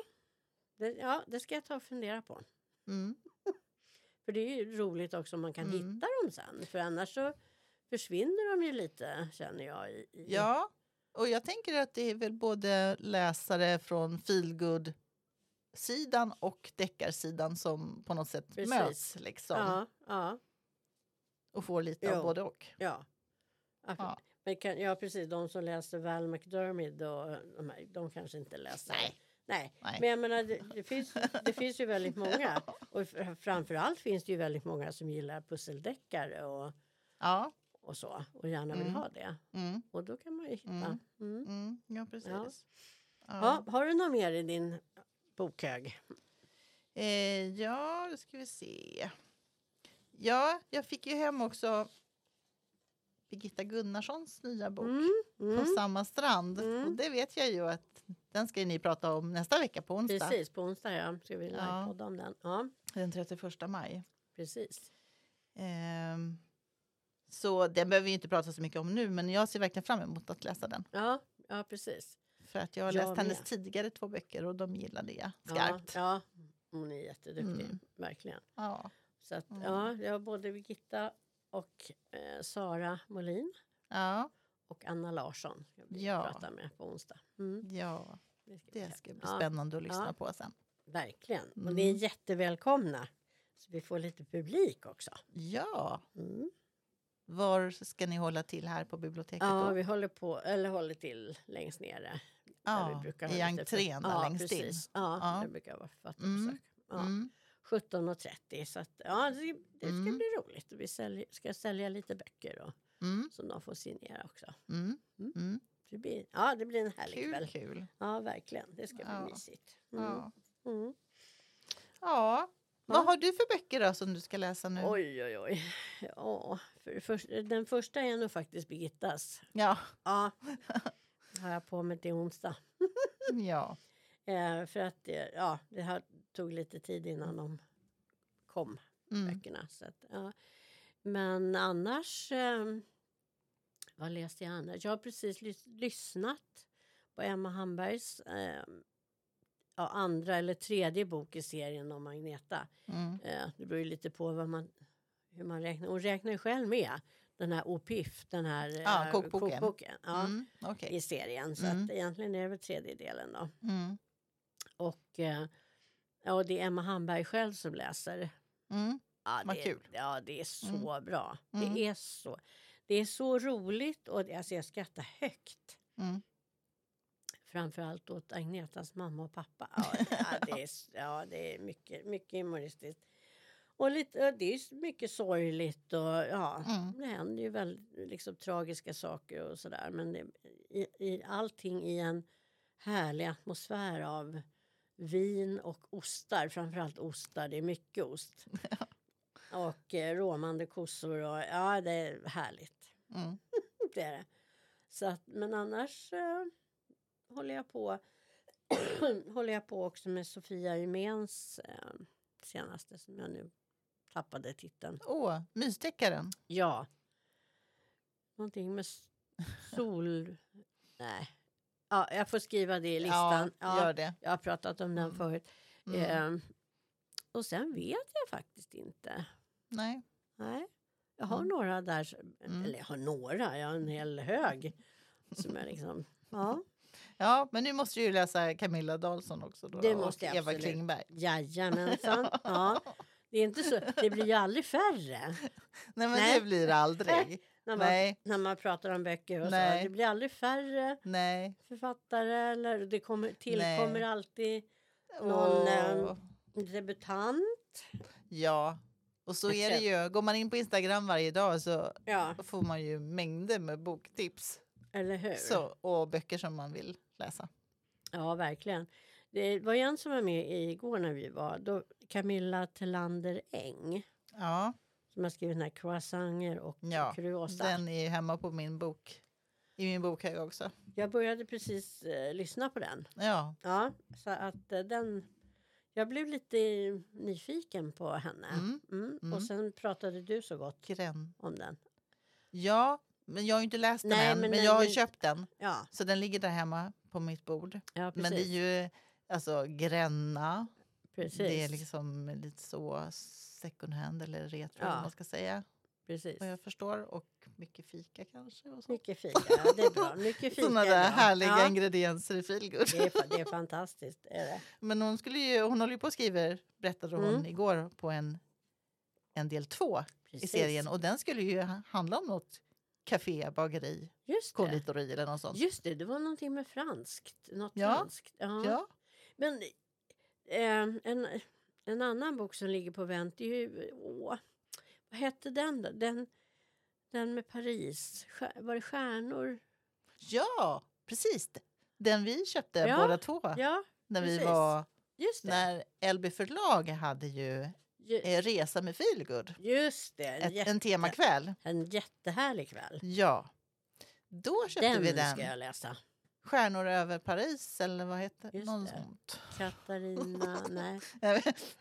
Speaker 1: Ja. Det, ja, det ska jag ta och fundera på.
Speaker 2: Mm.
Speaker 1: För det är ju roligt också om man kan
Speaker 2: Mm.
Speaker 1: hitta dem sen. För annars så försvinner de ju lite känner jag. I, i,
Speaker 2: ja. Och jag tänker att det är väl både läsare från feelgood sidan och deckarsidan som på något sätt
Speaker 1: Precis.
Speaker 2: möts liksom
Speaker 1: ja, ja,
Speaker 2: och får lite
Speaker 1: Jo.
Speaker 2: av både och.
Speaker 1: ja. Ja,
Speaker 2: Ja.
Speaker 1: Men kan, ja, precis. De som läser Val McDermid och de, här, de kanske inte läser.
Speaker 2: Nej.
Speaker 1: Nej.
Speaker 2: Nej.
Speaker 1: Men jag menar, det, det, finns, det finns ju väldigt många. Och fr- framförallt finns det ju väldigt många som gillar pusseldeckare och,
Speaker 2: Ja.
Speaker 1: och så. Och gärna vill
Speaker 2: Mm.
Speaker 1: ha det.
Speaker 2: Mm.
Speaker 1: Och då kan man ju hitta.
Speaker 2: Mm.
Speaker 1: Mm.
Speaker 2: Mm. Ja, precis.
Speaker 1: Ja.
Speaker 2: Ja.
Speaker 1: Ja, har du något mer i din bokhög?
Speaker 2: Eh, ja, då ska vi se. Ja, jag fick ju hem också Birgitta Gunnarssons nya bok
Speaker 1: Mm.
Speaker 2: På
Speaker 1: Mm.
Speaker 2: samma strand.
Speaker 1: Mm.
Speaker 2: Och det vet jag ju att den ska ni prata om nästa vecka på onsdag.
Speaker 1: Precis, på onsdag ja. ska vi
Speaker 2: Ja.
Speaker 1: livepodda om den. Ja,
Speaker 2: Den 31 maj.
Speaker 1: precis.
Speaker 2: Ehm, så den behöver vi inte prata så mycket om nu men jag ser verkligen fram emot att läsa den.
Speaker 1: Ja, ja precis.
Speaker 2: För att jag har
Speaker 1: Jag
Speaker 2: läst hennes
Speaker 1: med.
Speaker 2: tidigare två böcker och de gillade jag
Speaker 1: Ja,
Speaker 2: skarpt.
Speaker 1: ja, hon är jätteduktig,
Speaker 2: Mm.
Speaker 1: verkligen.
Speaker 2: Ja.
Speaker 1: Så att,
Speaker 2: Mm.
Speaker 1: ja, jag har både Birgitta och eh, Sara Molin
Speaker 2: Ja,
Speaker 1: och Anna Larsson ska vi
Speaker 2: Ja.
Speaker 1: prata med på onsdag. Mm,
Speaker 2: ja,
Speaker 1: det ska bli
Speaker 2: det ska bli
Speaker 1: Ja,
Speaker 2: spännande att lyssna
Speaker 1: Ja.
Speaker 2: på sen.
Speaker 1: Verkligen. Och ni är
Speaker 2: Mm.
Speaker 1: jättevälkomna. Så vi får lite publik också.
Speaker 2: Ja,
Speaker 1: Mm.
Speaker 2: var ska ni hålla till här på biblioteket
Speaker 1: Ja,
Speaker 2: då?
Speaker 1: vi håller på, eller håller till längst nere.
Speaker 2: Ja,
Speaker 1: vi brukar
Speaker 2: i entrén där
Speaker 1: ja,
Speaker 2: längst in.
Speaker 1: precis. Ja,
Speaker 2: Ja.
Speaker 1: det brukar vara författarbesök.
Speaker 2: Mm.
Speaker 1: Ja.
Speaker 2: Mm.
Speaker 1: 17.30 så att, ja, det, det ska
Speaker 2: Mm.
Speaker 1: bli roligt. Vi sälj, ska sälja lite böcker och,
Speaker 2: Mm.
Speaker 1: som de får signera också.
Speaker 2: Mm.
Speaker 1: Mm.
Speaker 2: Mm.
Speaker 1: Det blir, ja, det blir en härlig
Speaker 2: Kul,
Speaker 1: kväll.
Speaker 2: kul.
Speaker 1: Ja, verkligen. Det ska bli
Speaker 2: Ja.
Speaker 1: mysigt.
Speaker 2: Ja.
Speaker 1: Mm.
Speaker 2: Ja. Vad har du för böcker då som du ska läsa nu?
Speaker 1: Oj, oj, oj. Ja, för första, den första är nog faktiskt Birgittas.
Speaker 2: Ja.
Speaker 1: Ja, har jag på mig till onsdag.
Speaker 2: ja.
Speaker 1: Eh, för att ja, det här tog lite tid innan de kom,
Speaker 2: Mm.
Speaker 1: böckerna. Så att, ja. Men annars, eh, vad läste jag annars? Jag har precis lys- lyssnat på Emma Hambergs eh, ja, andra eller tredje bok i serien om Agneta.
Speaker 2: Mm.
Speaker 1: Eh, det beror ju lite på vad man, hur man räknar. Hon räknar ju själv med den här OPIF, den här
Speaker 2: Ja,
Speaker 1: eh,
Speaker 2: kokboken.
Speaker 1: ja,
Speaker 2: Mm. Okej.
Speaker 1: i serien. Så
Speaker 2: Mm.
Speaker 1: att egentligen är det väl tredje delen då.
Speaker 2: Mm.
Speaker 1: Och, eh, ja, och det är Emma Hamberg själv som läser.
Speaker 2: Mm.
Speaker 1: Ja,
Speaker 2: Vad
Speaker 1: det,
Speaker 2: kul.
Speaker 1: Ja, det är så bra.
Speaker 2: Mm.
Speaker 1: Det är så. Det är så roligt och alltså jag skrattar högt.
Speaker 2: Mm.
Speaker 1: Framförallt åt Agnetas mamma och pappa. Ja, ja, det, är, ja, det är mycket, mycket humoristiskt. Och lite, det är mycket sorgligt och ja,
Speaker 2: Mm.
Speaker 1: det händer ju väldigt liksom, tragiska saker och sådär. Men det, i, i, allting i en härlig atmosfär av vin och ostar. Framförallt ostar, det är mycket ost. och eh, råmande kossor och ja, det är härligt.
Speaker 2: Mm.
Speaker 1: Det är det. Så att, men annars eh, håller jag på håller jag på också med Sofia Uméns eh, senaste som jag nu tappade titeln.
Speaker 2: Åh, mysdeckaren.
Speaker 1: Ja. Någonting med sol... Nej. Ja, jag får skriva det i listan.
Speaker 2: Ja, gör det.
Speaker 1: jag har pratat om den
Speaker 2: Mm.
Speaker 1: förut.
Speaker 2: Mm.
Speaker 1: Ehm, och sen vet jag faktiskt inte.
Speaker 2: Nej.
Speaker 1: Nej, jag har
Speaker 2: Mm.
Speaker 1: några där.
Speaker 2: Mm.
Speaker 1: Eller jag har några, jag har en hel hög. Som jag liksom, ja,
Speaker 2: Ja, men nu måste du ju läsa Camilla Dahlsson också. Då,
Speaker 1: Det måste jag
Speaker 2: Eva
Speaker 1: absolut.
Speaker 2: Klingberg.
Speaker 1: jajamensan. Ja. Det, är inte så, det blir ju aldrig färre
Speaker 2: Nej, men
Speaker 1: Nej.
Speaker 2: det blir det aldrig.
Speaker 1: När man,
Speaker 2: Nej,
Speaker 1: när man pratar om böcker. Och så. Det blir aldrig färre
Speaker 2: nej.
Speaker 1: författare eller det kommer, tillkommer alltid Någon,
Speaker 2: Åh,
Speaker 1: debutant.
Speaker 2: Ja, och så är det ju. Går man in på Instagram varje dag så
Speaker 1: Ja,
Speaker 2: får man ju mängder med boktips
Speaker 1: eller hur?
Speaker 2: så, och böcker som man vill läsa.
Speaker 1: Ja, verkligen. Det var ju en som var med igår när vi var. Då, Camilla Telander Eng.
Speaker 2: Ja,
Speaker 1: Som har skrivit den här croissanter och
Speaker 2: Ja,
Speaker 1: kuriosa.
Speaker 2: den är hemma på min bok. I min bokhög också.
Speaker 1: Jag började precis eh, lyssna på den.
Speaker 2: Ja,
Speaker 1: Ja, så att eh, den... Jag blev lite nyfiken på henne.
Speaker 2: Mm,
Speaker 1: Mm.
Speaker 2: mm.
Speaker 1: Och sen pratade du så gott
Speaker 2: grän.
Speaker 1: om den.
Speaker 2: Ja, men jag har ju inte läst den
Speaker 1: Nej,
Speaker 2: än.
Speaker 1: men
Speaker 2: Men, jag har
Speaker 1: men-
Speaker 2: köpt den.
Speaker 1: Ja,
Speaker 2: Så den ligger där hemma på mitt bord.
Speaker 1: ja.
Speaker 2: Men det är ju alltså gränna.
Speaker 1: precis.
Speaker 2: Det är liksom lite så second hand eller retro
Speaker 1: Ja.
Speaker 2: man ska säga.
Speaker 1: precis.
Speaker 2: Vad jag förstår. Och mycket fika kanske. Och så.
Speaker 1: Mycket fika, det är bra. Mycket fika
Speaker 2: Sådana
Speaker 1: är
Speaker 2: där härliga
Speaker 1: ja,
Speaker 2: ingredienser i feelgood.
Speaker 1: det, är, det är fantastiskt. Är det.
Speaker 2: Men hon, skulle ju, hon håller ju på och skriver, berättade hon
Speaker 1: Mm.
Speaker 2: igår, på en, en del två i
Speaker 1: Precis.
Speaker 2: serien. Och den skulle ju ha- handla om något café, bageri, konditori eller något sånt.
Speaker 1: Just det, det var någonting med franskt. Något
Speaker 2: Ja.
Speaker 1: franskt. Ja.
Speaker 2: Ja.
Speaker 1: Men eh, en, en annan bok som ligger på vänt är ju... Åh, vad hette den då? Den, den med Paris. Var det Stjärnor?
Speaker 2: ja, precis. Den vi köpte
Speaker 1: Ja,
Speaker 2: båda två
Speaker 1: Ja,
Speaker 2: när vi
Speaker 1: precis.
Speaker 2: var...
Speaker 1: just det.
Speaker 2: När LB förlag hade ju
Speaker 1: Ju,
Speaker 2: eh, Resa med feelgood.
Speaker 1: just det.
Speaker 2: Ett,
Speaker 1: jätte,
Speaker 2: en temakväll.
Speaker 1: en jättehärlig kväll.
Speaker 2: Ja. Då köpte
Speaker 1: Den
Speaker 2: vi
Speaker 1: ska
Speaker 2: den.
Speaker 1: jag läsa.
Speaker 2: Stjärnor över Paris eller vad heter
Speaker 1: Just
Speaker 2: Något
Speaker 1: det.
Speaker 2: sånt.
Speaker 1: Katarina, nej.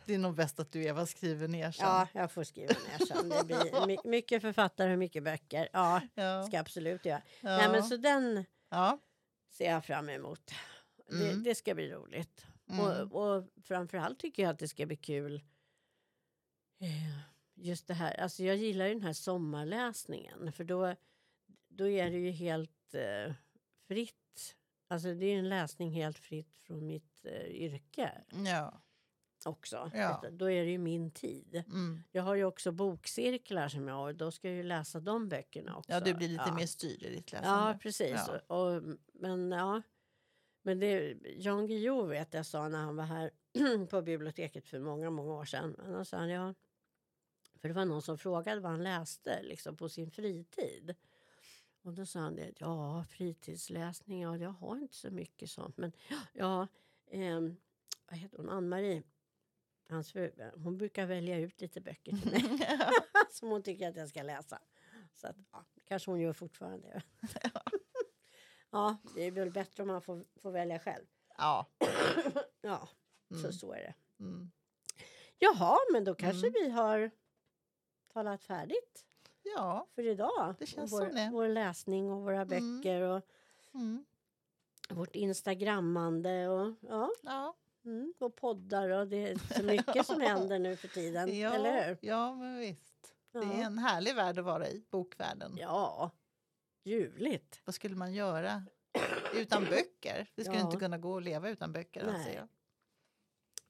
Speaker 2: Det är nog bäst att du Eva skriver ner sen.
Speaker 1: Ja, jag får skriva ner sen. Det blir my, mycket författare och mycket böcker. Ja,
Speaker 2: Ja.
Speaker 1: ska absolut göra.
Speaker 2: Ja.
Speaker 1: Nej, men så den
Speaker 2: ja.
Speaker 1: ser jag fram emot. Det,
Speaker 2: Mm.
Speaker 1: det ska bli roligt.
Speaker 2: Mm.
Speaker 1: Och, och framförallt tycker jag att det ska bli kul. eh, Just det här, alltså jag gillar ju den här sommarläsningen för då, då är det ju helt eh, fritt. Alltså det är en läsning helt fritt från mitt eh, yrke
Speaker 2: ja.
Speaker 1: också.
Speaker 2: Ja.
Speaker 1: Då är det ju min tid.
Speaker 2: Mm.
Speaker 1: Jag har ju också bokcirklar som jag har och då ska jag ju läsa de böckerna också.
Speaker 2: ja, du blir lite
Speaker 1: Ja.
Speaker 2: mer styrd i ditt läsande.
Speaker 1: Ja, precis.
Speaker 2: Ja.
Speaker 1: Och, och, men ja, men det, Jan Guillou vet jag sa när han var här på biblioteket för många, många år sedan. Men då sa han, ja, för det var någon som frågade vad han läste liksom, på sin fritid. Och då sa han det, ja fritidsläsning, ja jag har inte så mycket sånt. Men ja, ehm, vad heter hon, Ann-Marie, hans fru, hon brukar välja ut lite böcker till mig som hon tycker att jag ska läsa. Så att, ja, kanske hon gör fortfarande. ja, det är väl bättre om man får, får välja själv.
Speaker 2: ja.
Speaker 1: Ja, så,
Speaker 2: Mm.
Speaker 1: så är det.
Speaker 2: Mm.
Speaker 1: Jaha, men då kanske
Speaker 2: Mm.
Speaker 1: vi har talat färdigt
Speaker 2: ja.
Speaker 1: för idag.
Speaker 2: Det känns
Speaker 1: vår,
Speaker 2: som det.
Speaker 1: Vår läsning och våra
Speaker 2: Mm.
Speaker 1: böcker och
Speaker 2: Mm.
Speaker 1: vårt instagrammande och, ja,
Speaker 2: Ja.
Speaker 1: mm, och poddar och det är så mycket som händer nu för tiden.
Speaker 2: Ja.
Speaker 1: Eller hur?
Speaker 2: ja, men visst.
Speaker 1: Ja.
Speaker 2: Det är en härlig värld att vara i, bokvärlden.
Speaker 1: ja, ljuvligt.
Speaker 2: Vad skulle man göra utan böcker? Det skulle
Speaker 1: Ja.
Speaker 2: inte kunna gå att leva utan böcker.
Speaker 1: Nej.
Speaker 2: Jag.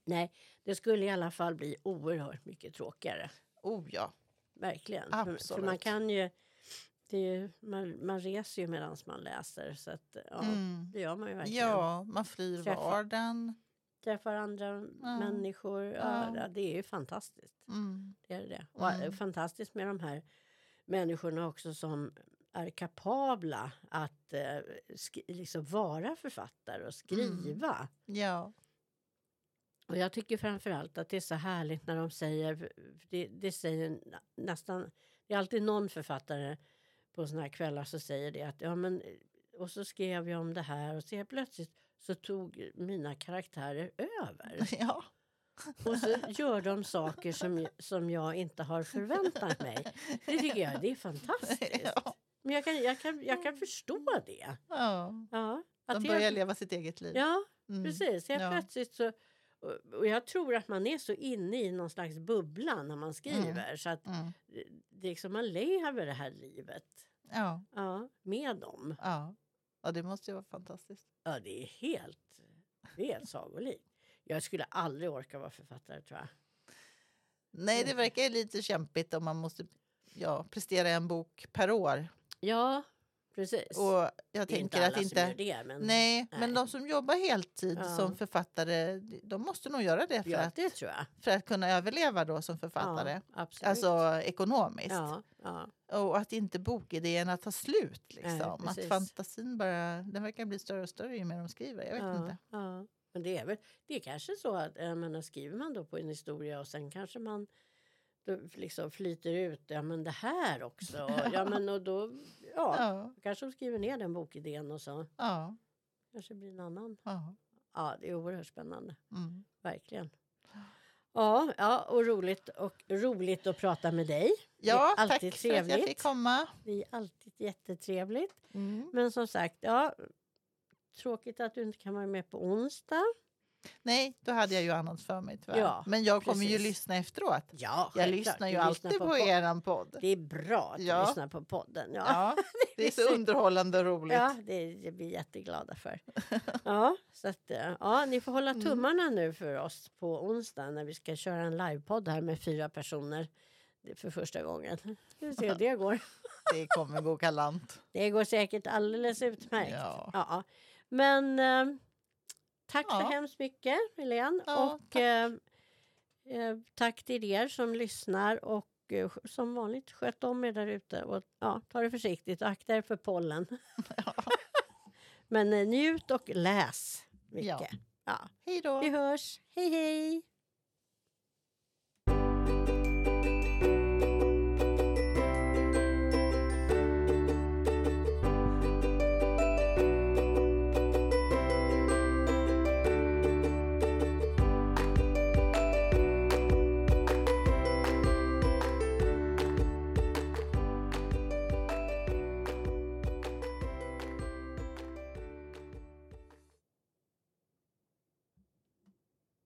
Speaker 1: Nej, det skulle i alla fall bli oerhört mycket tråkigare.
Speaker 2: Oh ja.
Speaker 1: Verkligen. För, för man
Speaker 2: Absolut.
Speaker 1: kan ju... Ju man, man reser ju medan man läser. Så att, ja,
Speaker 2: Mm.
Speaker 1: det gör man ju verkligen.
Speaker 2: Ja, man flyr
Speaker 1: Träffa-
Speaker 2: vardagen.
Speaker 1: Träffar andra människor. Ja.
Speaker 2: Ja.
Speaker 1: Det är ju fantastiskt.
Speaker 2: Mm.
Speaker 1: Det är det. Och
Speaker 2: Mm.
Speaker 1: fantastiskt med de här människorna också som är kapabla att eh, liksom vara författare och skriva.
Speaker 2: Ja.
Speaker 1: Och jag tycker framförallt att det är så härligt när de säger, det, det säger nä- nästan, det är alltid någon författare på såna här kvällar som säger det att ja men och så skrev jag om det här och så helt plötsligt så tog mina karaktärer över.
Speaker 2: ja.
Speaker 1: Och så gör de saker som, som jag inte har förväntat mig. Det tycker jag det är fantastiskt.
Speaker 2: Ja.
Speaker 1: Men jag kan, jag kan, jag kan förstå det.
Speaker 2: Ja.
Speaker 1: Ja, att
Speaker 2: De börjar leva sitt eget liv.
Speaker 1: Ja,
Speaker 2: Mm.
Speaker 1: precis. Helt
Speaker 2: Ja.
Speaker 1: plötsligt så... och- jag tror att man är så inne i någon slags bubbla när man skriver. Så att
Speaker 2: Mm.
Speaker 1: det- liksom man lever det här livet
Speaker 2: Ja,
Speaker 1: ja, med dem.
Speaker 2: ja. ja, det måste ju vara fantastiskt.
Speaker 1: Ja, det är helt, det är helt sagolikt. Jag skulle aldrig orka vara författare tror jag.
Speaker 2: Nej, det verkar ju lite kämpigt om man måste ja, prestera en bok per år.
Speaker 1: Ja, precis.
Speaker 2: Och jag
Speaker 1: är inte
Speaker 2: tänker
Speaker 1: alla
Speaker 2: att
Speaker 1: som
Speaker 2: inte...
Speaker 1: gör det. Men,
Speaker 2: Nej,
Speaker 1: nej.
Speaker 2: men de som jobbar heltid
Speaker 1: Ja.
Speaker 2: som författare, de måste nog göra det för,
Speaker 1: ja,
Speaker 2: att,
Speaker 1: det
Speaker 2: för att kunna överleva då som författare.
Speaker 1: Ja, absolut.
Speaker 2: Alltså ekonomiskt.
Speaker 1: ja.
Speaker 2: Och att inte bokidéerna tar slut. Liksom. att
Speaker 1: precis.
Speaker 2: fantasin bara, den verkar bli större och större ju mer de skriver. Jag vet inte.
Speaker 1: Ja. Men det är väl det är kanske så att jag menar, skriver man då på en historia och sen kanske man då liksom flyter ut. Ja, men det här också. Ja, men och då ja,
Speaker 2: Ja,
Speaker 1: kanske de skriver ner den bokidén och så
Speaker 2: ja,
Speaker 1: kanske blir en annan.
Speaker 2: ja.
Speaker 1: Ja, det är oerhört spännande.
Speaker 2: Mm.
Speaker 1: Verkligen. Ja, ja, och roligt, och roligt att prata med dig.
Speaker 2: ja
Speaker 1: alltid
Speaker 2: tack för att jag
Speaker 1: trevligt.
Speaker 2: fick komma.
Speaker 1: Det är alltid jättetrevligt.
Speaker 2: Mm.
Speaker 1: Men som sagt, ja, tråkigt att du inte kan vara med på onsdag.
Speaker 2: Nej, då hade jag ju annat för mig tyvärr.
Speaker 1: Ja,
Speaker 2: Men jag kommer ju lyssna efteråt.
Speaker 1: Ja,
Speaker 2: Jag lyssnar ju alltid på,
Speaker 1: podd.
Speaker 2: eran podd.
Speaker 1: Det är bra att
Speaker 2: Ja.
Speaker 1: du lyssnar på podden. Ja,
Speaker 2: Ja, det är så underhållande och roligt.
Speaker 1: ja det, det blir jätteglada för. Ja, så att, eh, ja, ni får hålla
Speaker 2: Mm.
Speaker 1: tummarna nu för oss på onsdag när vi ska köra en livepodd här med fyra personer för första gången. Vi får se hur det går.
Speaker 2: Det kommer gå galant.
Speaker 1: Det går säkert alldeles utmärkt.
Speaker 2: Ja.
Speaker 1: Ja. Men tack så
Speaker 2: Ja.
Speaker 1: hemskt mycket, Helene.
Speaker 2: Ja,
Speaker 1: och
Speaker 2: tack.
Speaker 1: eh, eh, tack till er som lyssnar. Och eh, som vanligt, sköt om er där ute. Och ja, ta det försiktigt och akta er för pollen. Men eh, njut och läs mycket.
Speaker 2: Ja.
Speaker 1: Ja.
Speaker 2: Hej då!
Speaker 1: Vi hörs. Hej, hej!